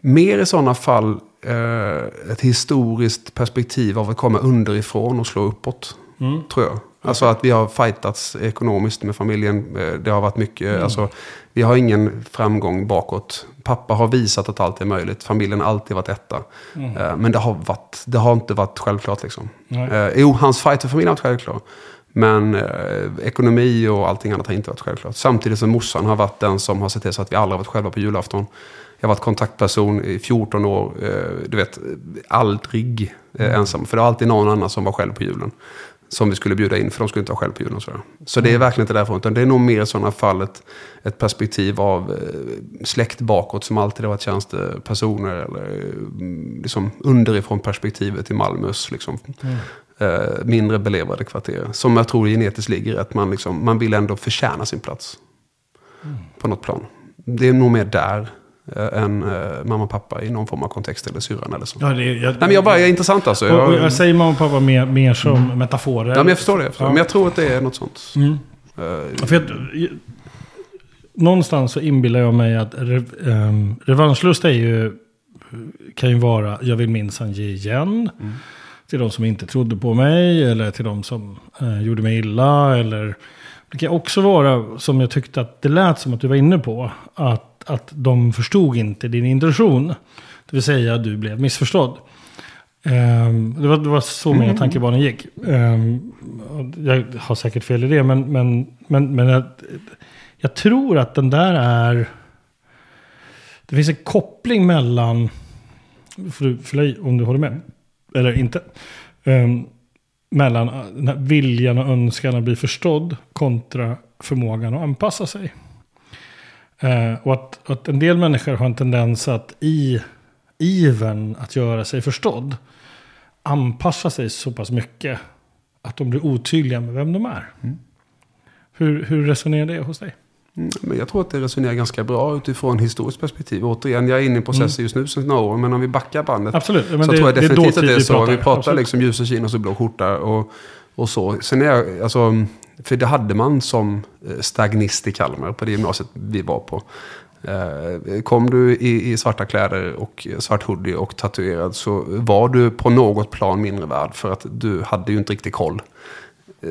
Mer i sådana fall eh, ett historiskt perspektiv av att komma underifrån och slå uppåt. Mm. Tror jag. Alltså att vi har fightats ekonomiskt med familjen. Eh, Det har varit mycket, Mm. alltså, vi har ingen framgång bakåt. Pappa har visat att allt är möjligt. Familjen har alltid varit etta. Mm. Eh, Men det har, varit, det har inte varit självklart liksom. Nej. Jo, hans fight för familjen har varit självklar. Men eh, ekonomi och allting annat har inte varit självklart. Samtidigt som morsan har varit den som har sett till så att vi aldrig har varit själva på julafton. Jag har varit kontaktperson i 14 år. Eh, du vet, aldrig eh, ensam. För det var alltid någon annan som var själv på julen. Som vi skulle bjuda in, för de skulle inte vara själv på julen. sådär. Så det är verkligen inte därför. Utan det är nog mer i sådana fall ett, ett perspektiv av eh, släkt bakåt som alltid har varit tjänstepersoner. Eller eh, liksom underifrån perspektivet i Malmös liksom, eh, mindre belevrade kvarter. Som jag tror genetiskt ligger att man, liksom, man vill ändå förtjäna sin plats. På något plan. Det är nog mer där eh, än eh, mamma och pappa i någon form av kontext eller syrran eller så. Ja, det jag, Nej men jag bara, jag är intressant alltså. och, och Jag, jag säger mamma och pappa mer, mer som metaforer. ja, men jag förstår det. Jag förstår. Ja. Men jag tror att det är något sånt. Mm. Ja, För jag, någonstans så inbillar jag mig att re, um, revanschlust är ju, kan ju vara, jag vill minsann ge igen. Till de som inte trodde på mig eller till de som eh, gjorde mig illa. Eller, det kan också vara, som jag tyckte att det lät som att du var inne på, att, att de förstod inte din intention. Det vill säga du blev missförstådd. Ehm, det, var, det var så mina tankebanor gick. Och jag har säkert fel i det, men, men, men, men jag, jag tror att den där är... Det finns en koppling mellan... Får du fylla i om du håller med? Eller inte. Ehm, mellan viljan och önskan att bli förstådd kontra förmågan att anpassa sig. Eh, och att, att en del människor har en tendens att i ivern att göra sig förstådd anpassa sig så pass mycket att de blir otydliga med vem de är. Hur, hur resonerar det hos dig? Mm, Men jag tror att det resonerar ganska bra utifrån historiskt perspektiv. Återigen, jag är inne i processen just nu sedan några år. Men om vi backar bandet. Absolut. Så det, tror jag det definitivt att dåtid det är vi så. pratar. Vi pratar liksom ljusa chinos och blå skjorta och, och så. Sen är jag, alltså, för det hade man som eh, stagnist i Kalmar på det gymnasiet vi var på. Eh, Kom du i, i svarta kläder och svart hoodie och tatuerad så var du på något plan mindre värd för att du hade ju inte riktigt koll.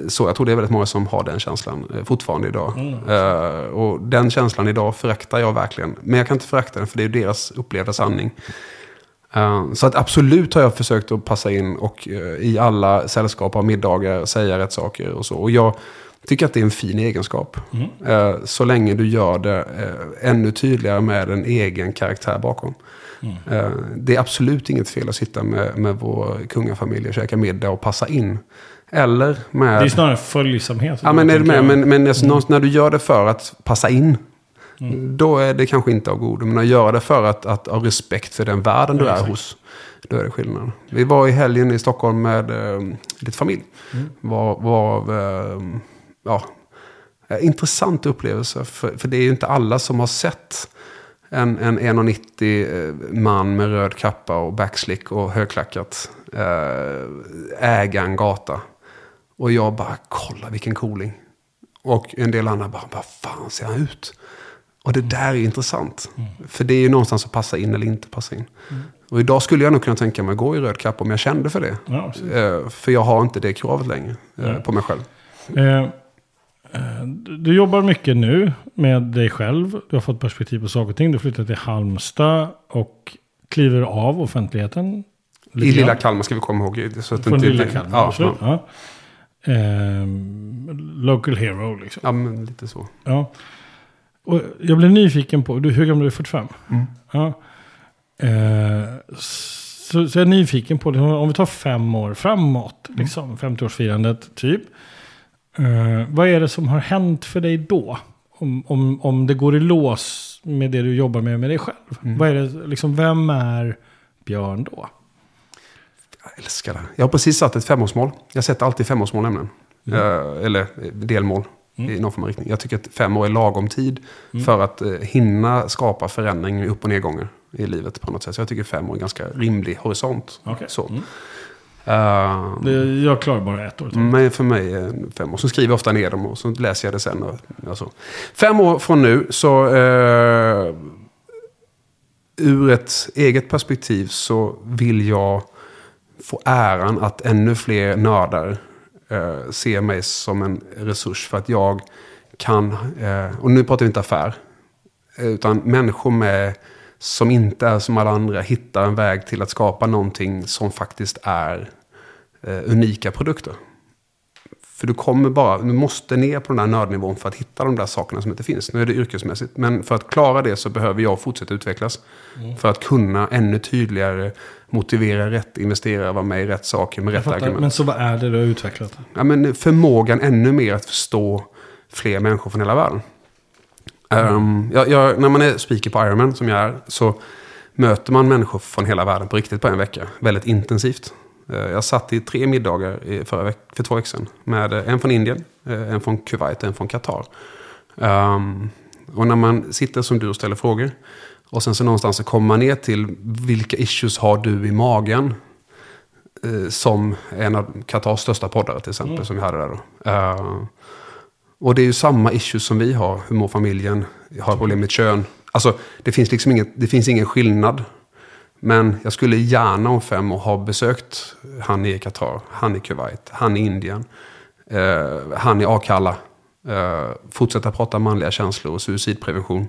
Så jag tror det är väldigt många som har den känslan eh, fortfarande idag. Eh, och den känslan idag föraktar jag verkligen. Men jag kan inte förakta den för det är deras upplevda sanning. Eh, så att absolut har jag försökt att passa in och eh, i alla sällskap av middagar säga rätt saker och så. Och jag tycker att det är en fin egenskap. Eh, så länge du gör det ännu tydligare med en egen karaktär bakom. Eh, det är absolut inget fel att sitta med, med vår kungafamilj och käka middag och passa in. Eller med... Det är snarare följsamhet. Ja, men, är du med? jag. men, men alltså, någonstans när du gör det för att passa in. Då är det kanske inte av godo. Men att göra det för att, att ha respekt för den världen du Ja, är exakt. hos. Då är det skillnad. Vi var i helgen i Stockholm med eh, lite familj. Var, var eh, ja, eh, intressant upplevelse. För, för det är ju inte alla som har sett en, en 1,90 eh, man med röd kappa och backslick och högklackat eh, äga en gata. Och jag bara, kolla vilken cooling. Och en del andra bara, vad fan ser han ut? Och det där är intressant. För det är ju någonstans att passa in eller inte passa in. Och idag skulle jag nog kunna tänka mig att gå i röd kappa om jag kände för det. Ja. Eh, för jag har inte det kravet längre eh, Nej. på mig själv. Eh, eh, du jobbar mycket nu med dig själv. Du har fått perspektiv på saker och ting. Du flyttar till Halmstad och kliver av offentligheten. I Lite lilla. Kalmar ska vi komma ihåg. Så att Från inte- lilla Kalmar. Ja, absolut. ja. Ehm, local hero liksom. ja, men lite så. Ja. Och jag blev nyfiken på, du, hur gammal är du? 45? Mm. Ja. Eh, så, så jag är nyfiken på, om vi tar fem år framåt, Mm. liksom, 50-årsfirandet typ. Eh, vad är det som har hänt för dig då? Om, om, om det går i lås med det du jobbar med med dig själv. Mm. Vad är det, liksom, vem är Björn då? Jag älskar det. Jag har precis satt ett femårsmål. Jag sätter alltid femårsmål nämligen. Eh, eller eh, delmål i någon form av riktning. Jag tycker att fem år är lagom tid för att eh, hinna skapa förändring upp och nedgångar. i livet på något sätt. Så jag tycker fem år är en ganska rimlig horisont. Okej. Så. Mm. Det, jag klarar bara ett år. men för mig är fem år. Så skriver jag ofta ner dem och så läser jag det sen. Och, ja, så. Fem år från nu så... Eh, ur ett eget perspektiv så vill jag få äran att ännu fler nördar eh, ser mig som en resurs. För att jag kan, eh, och nu pratar vi inte affär, eh, utan människor med, som inte är som alla andra hittar en väg till att skapa någonting som faktiskt är eh, unika produkter. För du kommer bara, du måste ner på den där nördnivån för att hitta de där sakerna som inte finns. Nu är det yrkesmässigt, men för att klara det så behöver jag fortsätta utvecklas. För att kunna ännu tydligare motivera rätt investerare, vara med i rätt saker med Jag rätt fattar. argument. Men så vad är det du har utvecklat? Ja, men förmågan ännu mer att förstå fler människor från hela världen. Ehm, jag, jag, när man är speaker på Ironman, som jag är, så möter man människor från hela världen på riktigt på en vecka. Väldigt intensivt. Eh, jag satt i tre middagar i förra veck- för två veckor sedan. Med eh, en från Indien, eh, en från Kuwait och en från Qatar. Ehm, och när man sitter som du och ställer frågor. Och sen så någonstans så kommer man ner till vilka issues har du i magen? eh, som en av Qatars största poddare till exempel, som vi hade där då. Eh, och det är ju samma issues som vi har. Hur mår familjen? Har problem med kön. Alltså, det finns liksom ingen, det finns ingen skillnad. Men jag skulle gärna om fem år ha besökt han i Qatar, han i Kuwait, han i Indien, eh, han i Akalla. Eh, fortsätta prata manliga känslor och suicidprevention.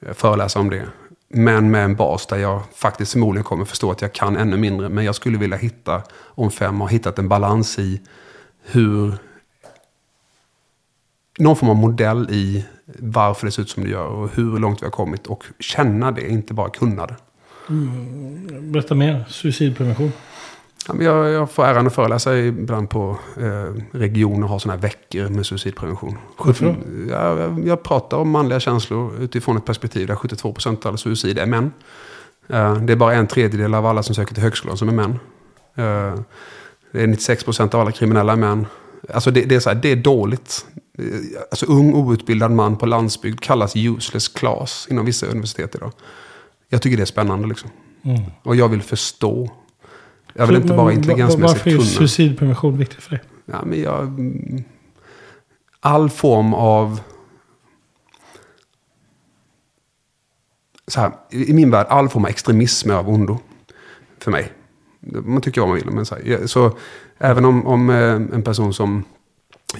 Eh, föreläsa om det. Men med en bas där jag faktiskt förmodligen kommer förstå att jag kan ännu mindre. Men jag skulle vilja hitta, om fem år, hittat en balans i hur... Någon form av modell i varför det ser ut som det gör och hur långt vi har kommit. Och känna det, inte bara kunna det. Berätta mer. Suicidprevention. Jag, jag får äran att föreläsa ibland på eh, regioner och ha sådana här veckor med suicidprevention. Varför jag, jag pratar om manliga känslor utifrån ett perspektiv där 72% av alla suicid är män. Eh, det är bara en tredjedel av alla som söker till högskolan som är män. Eh, det är 96% av alla kriminella män. Alltså det, det, är så här, det är dåligt. Eh, Alltså ung outbildad man på landsbygd kallas useless class inom vissa universitet idag. Jag tycker det är spännande liksom. Mm. Och jag vill förstå. Jag vill Så, inte bara intelligensmässigt Varför är kunna. suicidprevention viktigt för dig? Ja, men jag, all form av... Så här, I min värld, all form av extremism är av ondo. För mig. Man tycker vad man vill. Men så, här, så även om, om eh, en person som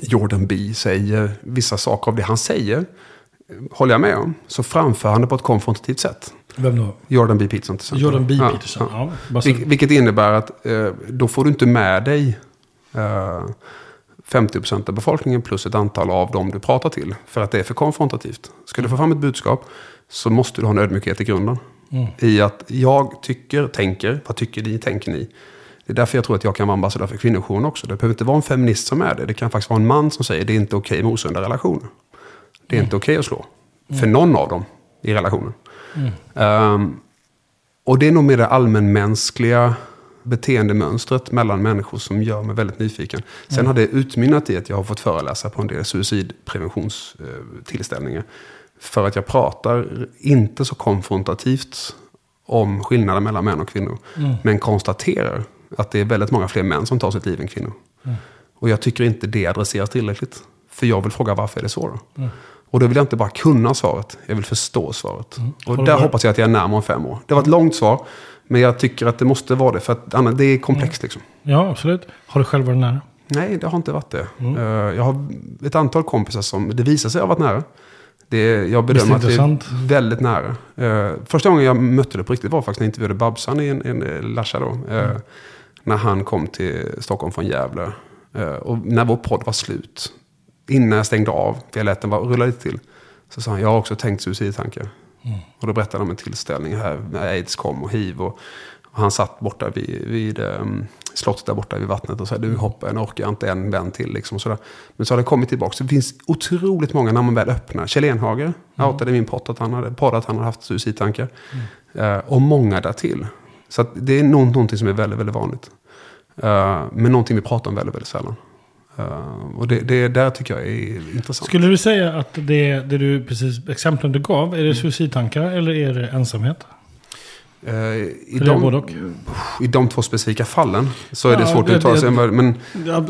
Jordan B säger vissa saker av det han säger, eh, håller jag med om, så framför han det på ett konfrontativt sätt. Vem då? Jordan B Peterson till. Jordan B. Ja, Peterson. ja. Ja, Vil- vilket innebär att eh, då får du inte med dig eh, 50% av befolkningen plus ett antal av dem du pratar till. För att det är för konfrontativt. Ska du få fram ett budskap så måste du ha en ödmjukhet i grunden. Mm. I att jag tycker, tänker, vad tycker ni, tänker ni? Det är därför jag tror att jag kan vara ambassadör för kvinnojouren också. Det behöver inte vara en feminist som är det. Det kan faktiskt vara en man som säger det är inte okej med osunda relationer. Det är inte okej att slå. För någon av dem i relationen. Ehm, och det är nog mer det allmänmänskliga beteendemönstret mellan människor som gör mig väldigt nyfiken. Sen har det utmynnat i att jag har fått föreläsa på en del suicidpreventionstillställningar. För att jag pratar inte så konfrontativt om skillnaden mellan män och kvinnor. Men konstaterar att det är väldigt många fler män som tar sitt liv än kvinnor. Och jag tycker inte det adresseras tillräckligt. För jag vill fråga varför är det så då? Och då vill jag inte bara kunna svaret, jag vill förstå svaret. Har Och där hoppas jag att jag är närmare om fem år. Det var ett långt svar, men jag tycker att det måste vara det. För att annars, det är komplext liksom. Ja, absolut. Har du själv varit nära? Nej, det har inte varit det. Mm. Eh, Jag har ett antal kompisar som det visar sig ha varit nära. Det, jag bedömer att det är väldigt nära. Eh, första gången jag mötte det på riktigt var faktiskt när jag intervjuade Babsan i en, en eh, Larsa då. Mm. När han kom till Stockholm från Gävle. Och när vår podd var slut. Innan jag stängde av, för jag lät den bara rulla lite till. Så sa han, jag har också tänkt suicidtankar. Mm. Och då berättade han om en tillställning här när aids kom och hiv. Och, och han satt borta vid, vid um, slottet där borta vid vattnet och sa du hoppa, jag orkar inte en vän till. Liksom, sådär. Men så har det kommit tillbaka. Så det finns otroligt många när man väl öppnar. Kjell Enhager Mm. outade min podd att han hade, podd att han hade haft suicidtankar. Eh, och många därtill. Så det är nå- någonting som är väldigt, väldigt vanligt. Eh, men någonting vi pratar om väldigt, väldigt sällan. Eh, och det, det där tycker jag är intressant. Skulle du säga att det, det du precis, exemplen du gav, är det suicidtankar eller är det ensamhet? Eh, I, de? I de två specifika fallen så är det Ja, svårt det- att uttala sig. Men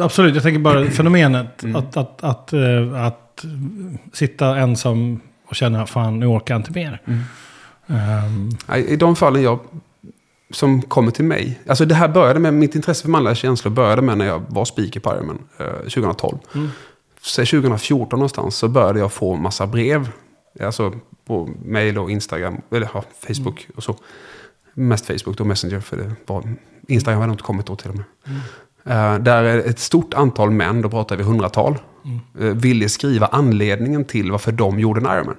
Absolut, jag tänker bara fenomenet Mm. att, att, att, eh, att sitta ensam och känna fan nu orkar jag inte mer. Mm. Ehm, nej, i de fallen jag, som kommer till mig. Alltså det här började med, mitt intresse för manliga känslor började med när jag var speaker på Ironman eh, 2012. Mm. Säg 2014 någonstans så började jag få massa brev. Alltså på mail och Instagram, eller ja, Facebook och så. Mest Facebook då, Messenger, för det var, Instagram hade inte kommit då till och med. Eh, där är ett stort antal män, då pratar vi hundratal, uh, ville skriva anledningen till varför de gjorde en Ironman.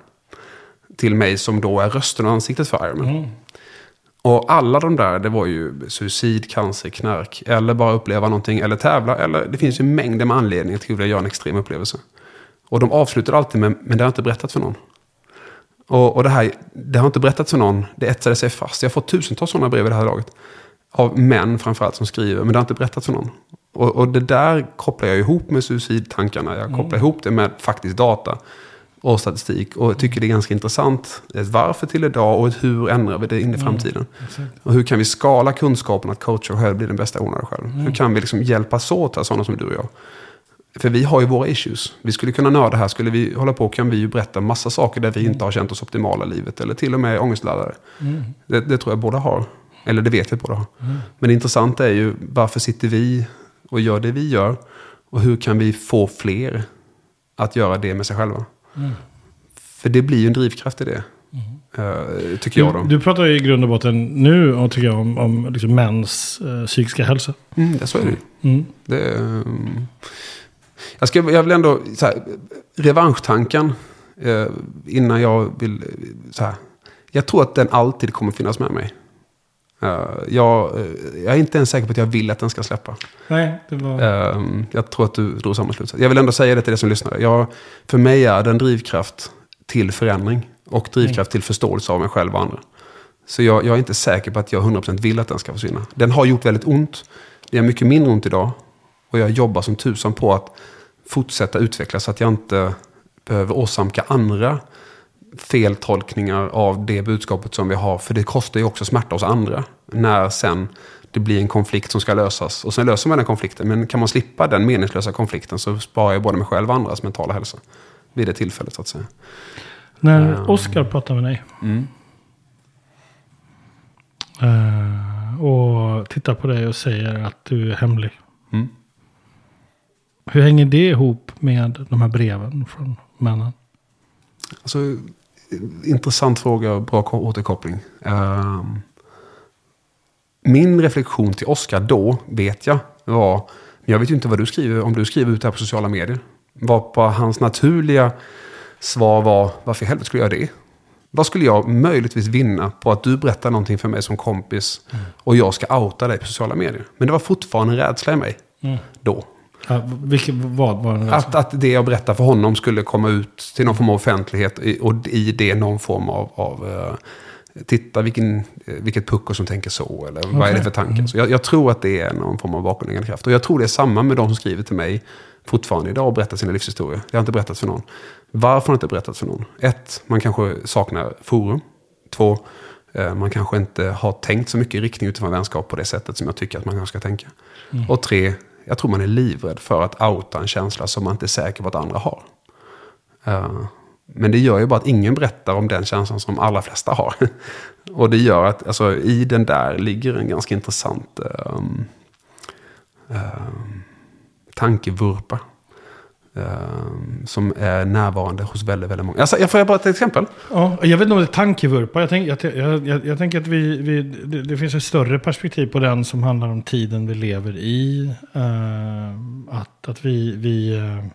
Till mig som då är rösten och ansiktet för Ironman. Mm. Och alla de där, det var ju suicid, cancer, knark. Eller bara uppleva någonting, eller tävla. Eller det finns ju mängder med anledningar till att göra en extrem upplevelse. Och de avslutar alltid med, men det har jag inte berättat för någon. Och, och det här, det har inte berättat för någon, det etsade sig fast. Jag har fått tusentals sådana brev i det här laget. Av män framförallt som skriver, men det har inte berättat för någon. Och, och det där kopplar jag ihop med suicidtankarna. Jag kopplar ihop det med faktisk data och statistik. Och tycker det är ganska intressant. Ett varför till idag och ett hur ändrar vi det in i framtiden. Exakt. Och hur kan vi skala kunskapen att coacha själv bli den bästa ownaren själv? Hur kan vi liksom hjälpas åt här, sådana som du och jag? För vi har ju våra issues. Vi skulle kunna nörda här. Skulle vi hålla på kan vi ju berätta massa saker där vi inte har känt oss optimala i livet. Eller till och med ångestladdade. Mm. Det, det tror jag båda har. Eller det vet vi båda har. Men det intressanta är ju varför sitter vi och gör det vi gör? Och hur kan vi få fler att göra det med sig själva? Mm. För det blir ju en drivkraft i det. eh, tycker jag då. Du, du pratar ju i grund och botten nu och tycker jag om, om liksom mäns eh, psykiska hälsa. Mm, det, så är det. Mm. Det, um, jag, ska, jag vill ändå, så här, revanschtanken eh, innan jag vill, eh, så här, jag tror att den alltid kommer finnas med mig. Eh, jag, eh, jag är inte ens säker på att jag vill att den ska släppa. Nej, det var... Eh, jag tror att du drog samma slutsats. Jag vill ändå säga det till det som lyssnar. Jag, för mig är den drivkraft till förändring och drivkraft till förståelse av mig själv och andra. Så jag, jag är inte säker på att jag 100% vill att den ska försvinna. Den har gjort väldigt ont. Det gör mycket mindre ont idag. Och jag jobbar som tusan på att fortsätta utvecklas så att jag inte behöver åsamka andra feltolkningar av det budskapet som vi har. För det kostar ju också smärta hos andra. När sen det blir en konflikt som ska lösas. Och sen löser man den konflikten. Men kan man slippa den meningslösa konflikten så sparar jag både mig själv och andras mentala hälsa. Vid det tillfället så att säga. När Ja. Oskar pratar med dig Mm. eh, och tittar på dig och säger att du är hemlig. Mm. Hur hänger det ihop med de här breven från männen? Alltså, intressant fråga och bra ko- återkoppling. Ehm, min reflektion till Oskar då, vet jag, var... Jag vet ju inte vad du skriver, om du skriver ut det här på sociala medier. Vad på hans naturliga svar var, varför i helvete skulle jag göra det? Vad skulle jag möjligtvis vinna på att du berättar någonting för mig som kompis och jag ska outa dig på sociala medier? Men det var fortfarande en rädsla i mig då. Ja, vilket, vad var det? Att, att det jag berättar för honom skulle komma ut till någon form av offentlighet i- och i det någon form av, av eh, titta vilken, eh, vilket pucko som tänker så eller vad är det för tankar. Så jag, jag tror att det är någon form av bakomliggande kraft. Och jag tror det är samma med de som skriver till mig fortfarande idag och berättar sina livshistorier. Jag har inte berättat för någon. Varför har jag inte berättat för någon? Ett, man kanske saknar forum. Två, eh, man kanske inte har tänkt så mycket i riktning utifrån vänskap på det sättet som jag tycker att man kanske ska tänka. Och tre, jag tror man är livrädd för att outa en känsla som man inte är säker på att andra har. Uh, men det gör ju bara att ingen berättar om den känslan som allra flesta har. *laughs* Och det gör att alltså, i den där ligger en ganska intressant um, uh, tankevurpa ehm, som är närvarande hos väldigt, väldigt många. Alltså, jag får jag bara ett exempel? Ja, jag vet inte om det är tankevurpa. Jag, tänk, jag, jag, jag, tänker att vi, vi, det, det finns ett större perspektiv på den som handlar om tiden vi lever i. Eh, att att vi, vi, eh,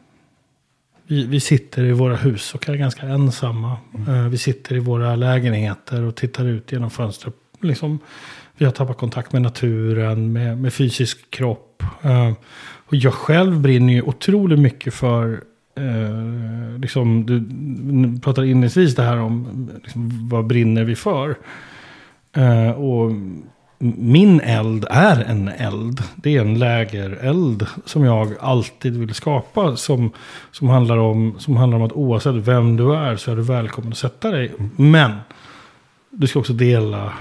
vi, vi sitter i våra hus och är ganska ensamma. Eh, vi sitter i våra lägenheter och tittar ut genom fönstret. Liksom, vi har tappat kontakt med naturen, med, med fysisk kropp. Eh, och jag själv brinner ju otroligt mycket för Eh, liksom, du pratade inledningsvis det här om liksom, vad brinner vi för. Eh, och min eld är en eld. Det är en lägereld som jag alltid vill skapa. Som, som, handlar om, som handlar om att oavsett vem du är så är du välkommen att sätta dig. Men du ska också dela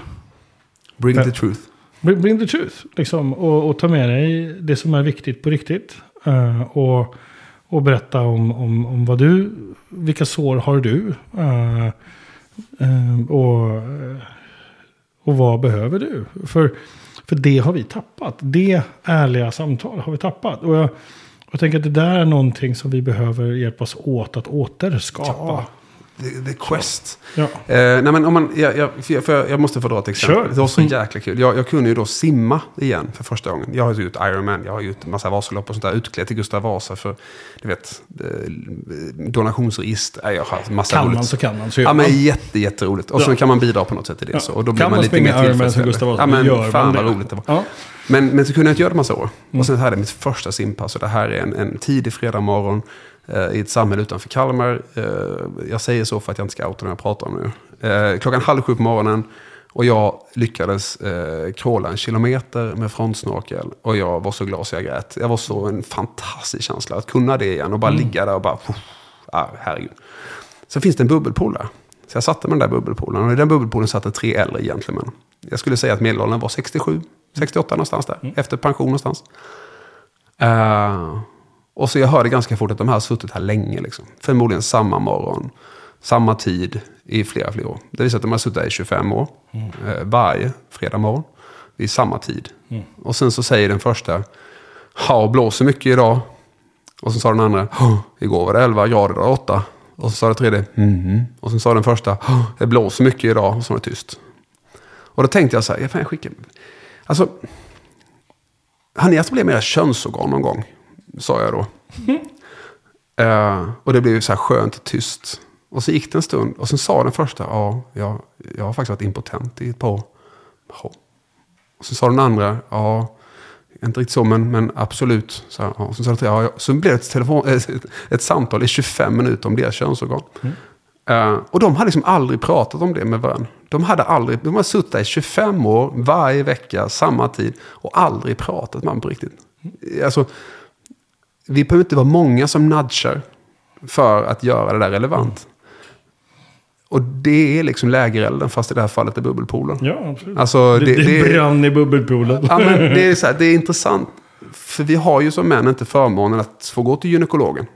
Bring the truth. Bring, bring the truth. Liksom, och, och ta med dig det som är viktigt på riktigt. Eh, och, och berätta om, om, om vad du, vilka sår har du? Eh, eh, och, och vad behöver du? För, för det har vi tappat. Det ärliga samtal har vi tappat. Och jag, jag tänker att det där är någonting som vi behöver hjälpas åt att återskapa. Ja. The, the Quest. Ja. Eh, nej men om man, jag, jag, för jag, jag, måste få dra ett exempel. Kör. Det var så jäkla kul. Jag, jag kunde ju då simma igen för första gången. Jag har ju gjort Ironman, jag har gjort en massa Vasalopp och sånt där. Utklädd till Gustav Vasa för, du vet, eh, donationsregister. Jag har massa Kan roligt. man så kan man. Så Ja, men jätte, jätteroligt. Och Ja. så kan man bidra på något sätt till det. Ja. Så, och då blir Kan man man lite springa mer Ironman som. Gustav Vasa, Ja, men gör fan vad roligt det var. Ja. Men, men så kunde jag inte göra det massa år. Mm. Och sen hade jag mitt första simpass. Och det här är en, en tidig fredag morgon i ett samhälle utanför Kalmar. Eh, jag säger så för att jag inte ska outa när jag pratar om det nu. Eh, klockan halv sju på morgonen. Och jag lyckades eh, kråla en kilometer med frontsnorkel. Och jag var så glad så jag grät. Jag var så en fantastisk känsla att kunna det igen. Och bara ligga där och bara... Ah, herregud. Sen finns det en bubbelpool där. Så jag satte med den där bubbelpoolen. Och i den bubbelpoolen satt det tre äldre gentlemän. Jag skulle säga att medelåldern var 67, 68 någonstans där. Efter pension någonstans. Eh, och så jag hörde ganska fort att de här har suttit här länge. Liksom. Förmodligen samma morgon, samma tid i flera, flera år. Det visar att de har suttit här i 25 år. Eh, varje fredag morgon. Vid samma tid. Och sen så säger den första, ja, blåser mycket idag. Och så sa den andra, "Åh, igår var det 11 grader och 8. Och så sa det tredje, mhm. Och sen sa den första, "Åh, det blåser mycket idag. Och så var det tyst. Och då tänkte jag så här, jag fan skicka. Alltså, har ni haft problem med era könsorgan någon gång? Sa jag då. Eh, och det blev så här skönt tyst. Och så gick det en stund och sen sa den första, ja, jag, jag har faktiskt varit impotent i ett par år. Och så sa den andra, ja, inte riktigt så, men, men absolut. Så, här, ja. så, sa den tredje, ja, så blev det ett, telefon, ett, ett samtal i 25 minuter om deras könsorgan. Eh, och de hade liksom aldrig pratat om det med varandra. De hade aldrig, de har suttit i 25 år, varje vecka, samma tid. Och aldrig pratat med varandra på riktigt. Alltså, vi behöver inte vara många som nudgar för att göra det där relevant. Och det är liksom lägerelden, fast i det här fallet är bubbelpoolen. Ja, absolut. Alltså, det, det, det, det, brann i bubbelpoolen. ja, men det, är *laughs* så här, det är intressant. För vi har ju som män inte förmånen att få gå till gynekologen.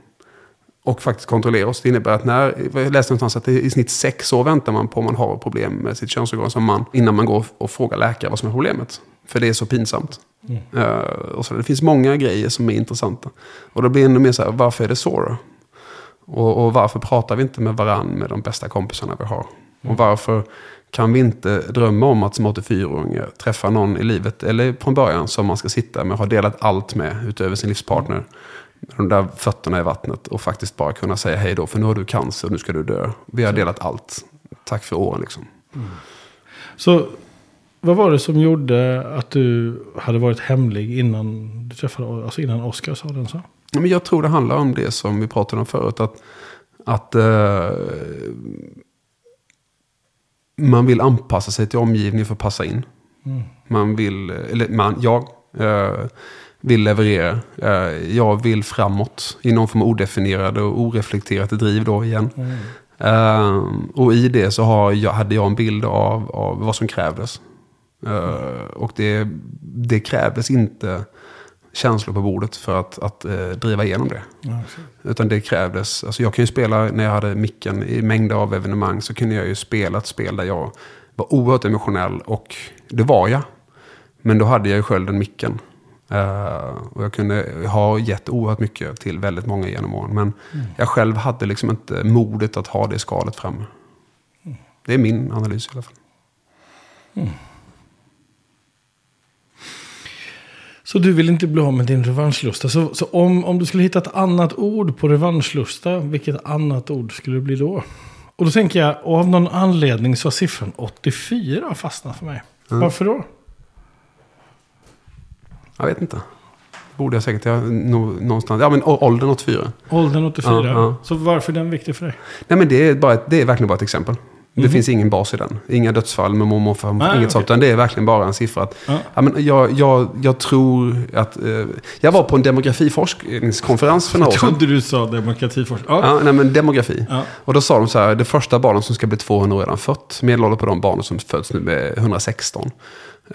Och faktiskt kontrollera oss. Det innebär att när, jag läste någonstans att i snitt sex år väntar man på om man har problem med sitt könsorgan som man. Innan man går och frågar läkare vad som är problemet. För det är så pinsamt. Eh, och så, det finns många grejer som är intressanta. Och då blir det ännu mer så här, varför är det så då? Och, och varför pratar vi inte med varann med de bästa kompisarna vi har? Och varför kan vi inte drömma om att som 84-åringar träffa någon i livet, eller från början, som man ska sitta med och ha delat allt med utöver sin livspartner. Med de där fötterna i vattnet och faktiskt bara kunna säga hej då, för nu har du cancer och nu ska du dö. Vi har delat allt. Tack för åren liksom. Så vad var det som gjorde att du hade varit hemlig innan du träffade, alltså innan Oscar sa den så? Men jag tror det handlar om det som vi pratade om förut. Att, att eh, man vill anpassa sig till omgivningen för att passa in. Man vill, eller man, jag eh, vill leverera. Eh, jag vill framåt i någon form av odefinierad och oreflekterat driv då igen. Eh, och i det så jag, hade jag en bild av, av vad som krävdes. Eh, och det, det krävdes inte känslor på bordet för att, att eh, driva igenom det. Ja, Utan det krävdes, alltså jag kan ju spela, när jag hade micken i mängder av evenemang så kunde jag ju spela ett spel där jag var oerhört emotionell och det var jag. Men då hade jag ju skölden micken. Eh, och jag kunde ha gett oerhört mycket till väldigt många genom åren. Men jag själv hade liksom inte modet att ha det skalet framme. Det är min analys i alla fall. Så du vill inte bli av med din revanschlusta. Så, så om, om du skulle hitta ett annat ord på revanschlusta, vilket annat ord skulle det bli då? Och då tänker jag, och av någon anledning så har siffran 84 fastnat för mig. Varför då? Jag vet inte. Borde jag säkert, jag, nå, någonstans, ja men åldern 84. Åldern 84. Ja, ja. Så varför är den viktig för dig? Nej men det är, bara det är verkligen bara ett exempel. Det finns ingen bas i den. Inga dödsfall med mormor morfar. Nej, inget okej. sånt. Utan det är verkligen bara en siffra. Att, Ja. ja. men jag, jag, jag tror att... Eh, jag var på en demografiforskningskonferens för några år Jag sedan. trodde du sa demokratiforskning. Ja. Ja, nej, men demografi. Ja. Och då sa de så här, det första barnet som ska bli 200 år redan fött. Medelåldern på de barnen som föds nu är 116.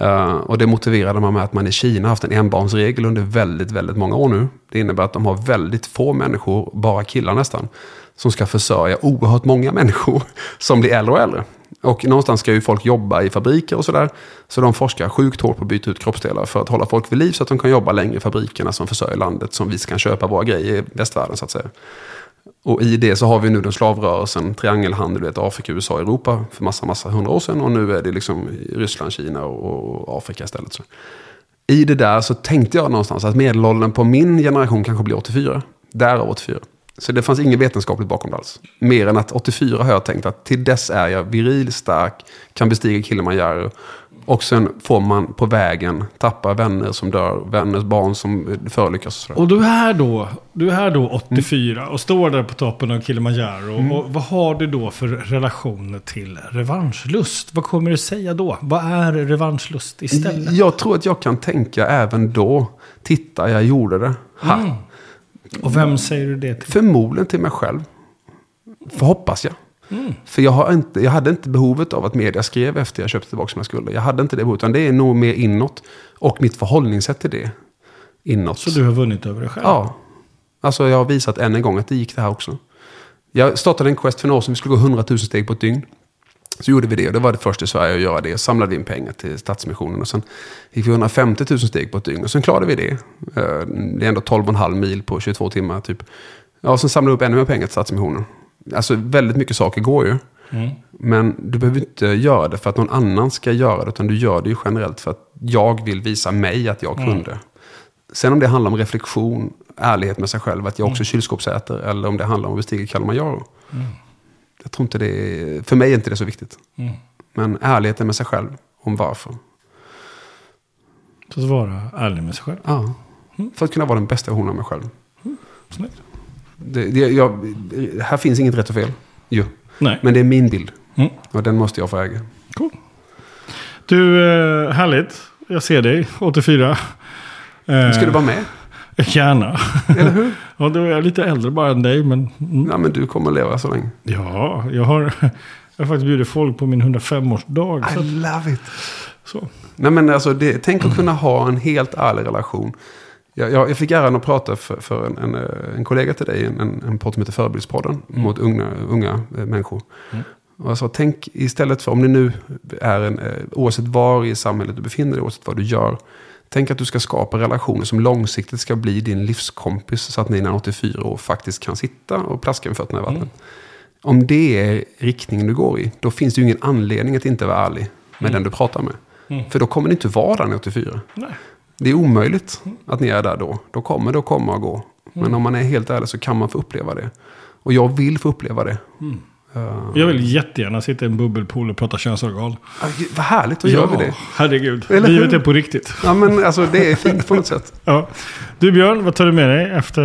Uh, och det motiverade man med att man i Kina haft en enbarnsregel under väldigt, väldigt många år nu. Det innebär att de har väldigt få människor, bara killar nästan, som ska försörja oerhört många människor *laughs* som blir äldre och äldre. Och någonstans ska ju folk jobba i fabriker och sådär. Så de forskar sjukt hårt på att byta ut kroppsdelar för att hålla folk vid liv så att de kan jobba längre i fabrikerna som försörjer landet som vi kan köpa våra grejer i västvärlden så att säga. Och i det så har vi nu den slavrörelsen, triangelhandel, du vet, Afrika, USA, Europa för massa, massa hundra år sedan. Och nu är det liksom Ryssland, Kina och Afrika istället. Så. I det där så tänkte jag någonstans att medelåldern på min generation kanske blir 84. Därav 84. Så det fanns inget vetenskapligt bakom det alls. Mer än att 84 har jag tänkt att till dess är jag viril, stark, kan bestiga Kilimanjaro. Och sen får man på vägen tappa vänner som dör, vänners barn som förolyckas. Och, och du är då, du är då 84 mm. och står där på toppen av Kilimanjaro. Mm. Och vad har du då för relation till revanschlust? Vad kommer du säga då? Vad är revanschlust istället? Jag tror att jag kan tänka även då. Titta, jag gjorde det. Ha. Mm. Och vem säger du det till? Förmodligen till mig själv. För hoppas jag. Mm. För jag, har inte, jag hade inte behovet av att media skrev efter jag köpte tillbaka mina skulder. Jag hade inte det behovet, utan det är nog mer inåt. Och mitt förhållningssätt till det. Inåt. Så du har vunnit över dig själv? Ja. Alltså jag har visat än en gång att det gick det här också. Jag startade en quest för några år sedan, vi skulle gå 100 000 steg på ett dygn. Så gjorde vi det och det var det första i Sverige att göra det. Samlade in pengar till Stadsmissionen och sen gick vi 150 000 steg på ett dygn och sen klarade vi det. Eh, det är ändå 12,5 mil på 22 timmar typ. Ja, och sen samlade vi upp ännu mer pengar till Stadsmissionen. Alltså väldigt mycket saker går ju. Mm. Men du behöver inte göra det för att någon annan ska göra det. Utan du gör det ju generellt för att jag vill visa mig att jag kunde. Mm. Sen om det handlar om reflektion, ärlighet med sig själv, att jag också mm. kylskåpsäter. Eller om det handlar om att bestiga Kilimanjaro. Mm. Jag tror inte det är, för mig är inte det så viktigt. Mm. Men ärligheten med sig själv, om varför. Så att vara ärlig med sig själv? Ja. Mm. För att kunna vara den bästa versionen av mig själv. Mm. Snyggt. Det, det, jag, här finns inget rätt och fel. Jo. Nej. Men det är min bild. Mm. Och den måste jag få äga. Cool. Du, eh, härligt. Jag ser dig, 84. Ska du vara med? *laughs* Gärna. Eller hur? *laughs* ja, då är jag lite äldre bara än dig. Men, mm. Ja, men du kommer att leva så länge. Ja, jag har, *laughs* jag har faktiskt bjudit folk på min 105-årsdag. I love it. Så. Nej, men alltså, det, tänk att kunna ha en helt ärlig relation. Jag, jag, jag fick äran att prata för, för en, en, en, kollega till dig, en, en podd som heter Förebildspodden, mm. mot unga, unga eh, människor. Mm. Och jag sa, tänk istället för, om ni nu är en, eh, oavsett var i samhället du befinner dig, oavsett vad du gör, Tänk att du ska skapa relationer som långsiktigt ska bli din livskompis. Så att ni när 84 år faktiskt kan sitta och plaska med fötterna i vattnet. Mm. Om det är riktningen du går i, då finns det ju ingen anledning att inte vara ärlig med mm. den du pratar med. Mm. För då kommer ni inte vara där när 84. Nej. Det är omöjligt att ni är där då. Då kommer det att komma och gå. Men mm. om man är helt ärlig så kan man få uppleva det. Och jag vill få uppleva det. Uh, jag vill jättegärna sitta i en bubbelpool och prata könsorgan. vad härligt, då gör vi det. herregud. Eller Livet är på riktigt. Ja, men alltså det är fint på något sätt. ja. Du Björn, vad tar du med dig efter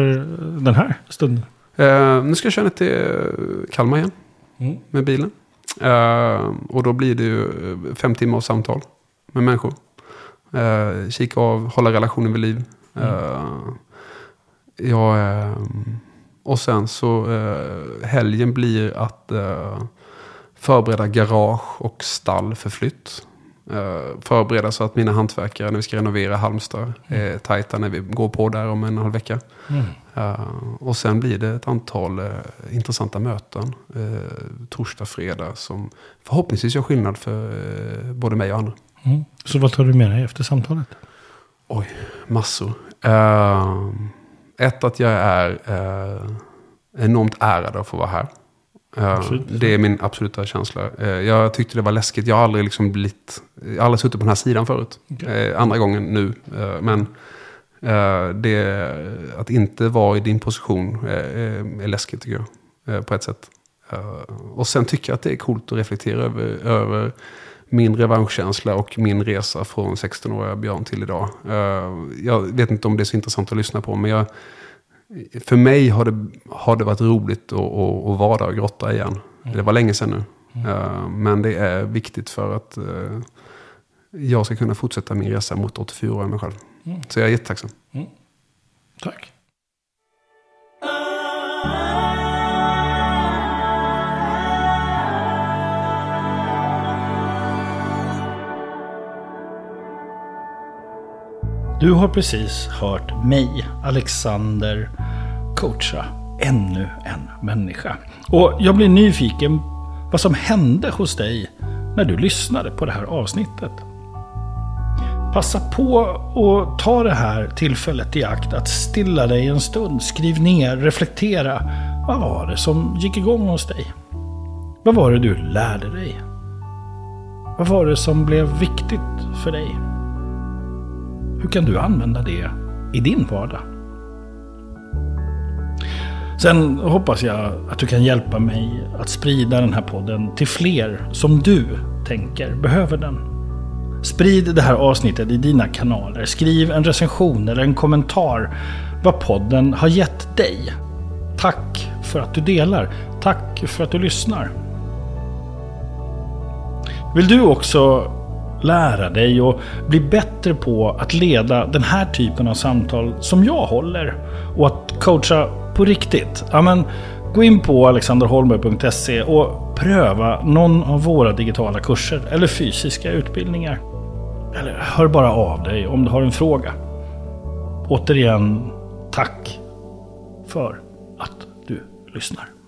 den här stunden? Uh, nu ska jag köra ner till Kalmar igen. Mm. Med bilen. Uh, och då blir det ju fem timmar av samtal med människor. Uh, kika av, hålla relationen vid liv. Mm. jag och sen så eh, helgen blir att eh, förbereda garage och stall för flytt. Eh, förbereda så att mina hantverkare när vi ska renovera Halmstad mm. är tajta när vi går på där om en halv vecka. Mm. Uh, och sen blir det ett antal uh, intressanta möten. Uh, torsdag, fredag som förhoppningsvis gör skillnad för både mig och andra. Mm. Så vad tar du med dig efter samtalet? Oj, massor. Ett, att jag är eh, enormt ärad att få vara här. Eh, det är min absoluta känsla. Eh, jag tyckte det var läskigt. Jag har aldrig liksom blivit... Jag aldrig suttit på den här sidan förut. Okay. Eh, andra gången nu. Eh, men eh, det, att inte vara i din position är läskigt tycker jag. på ett sätt. och sen tycker jag att det är coolt att reflektera över, över min revanschkänsla och min resa från 16-åriga Björn till idag. Uh, jag vet inte om det är så intressant att lyssna på, men jag, för mig har det, har det varit roligt att, att, att vara där och grotta igen. Mm. Det var länge sedan nu. Mm. Uh, men det är viktigt för att uh, jag ska kunna fortsätta min resa mot 84 år mig själv. Mm. Så jag är jättetacksam. Mm. Tack. Du har precis hört mig, Alexander, coacha ännu en människa. Och jag blir nyfiken vad som hände hos dig när du lyssnade på det här avsnittet. Passa på att ta det här tillfället i akt att stilla dig en stund. Skriv ner, reflektera. Vad var det som gick igång hos dig? Vad var det du lärde dig? Vad var det som blev viktigt för dig? Hur kan du använda det i din vardag? Sen hoppas jag att du kan hjälpa mig att sprida den här podden till fler som du tänker behöver den. Sprid det här avsnittet i dina kanaler. Skriv en recension eller en kommentar vad podden har gett dig. Tack för att du delar. Tack för att du lyssnar. Vill du också lära dig och bli bättre på att leda den här typen av samtal som jag håller och att coacha på riktigt? Ja, men, gå in på alexanderholmberg.se och pröva någon av våra digitala kurser eller fysiska utbildningar. Eller hör bara av dig om du har en fråga. Återigen, tack för att du lyssnar.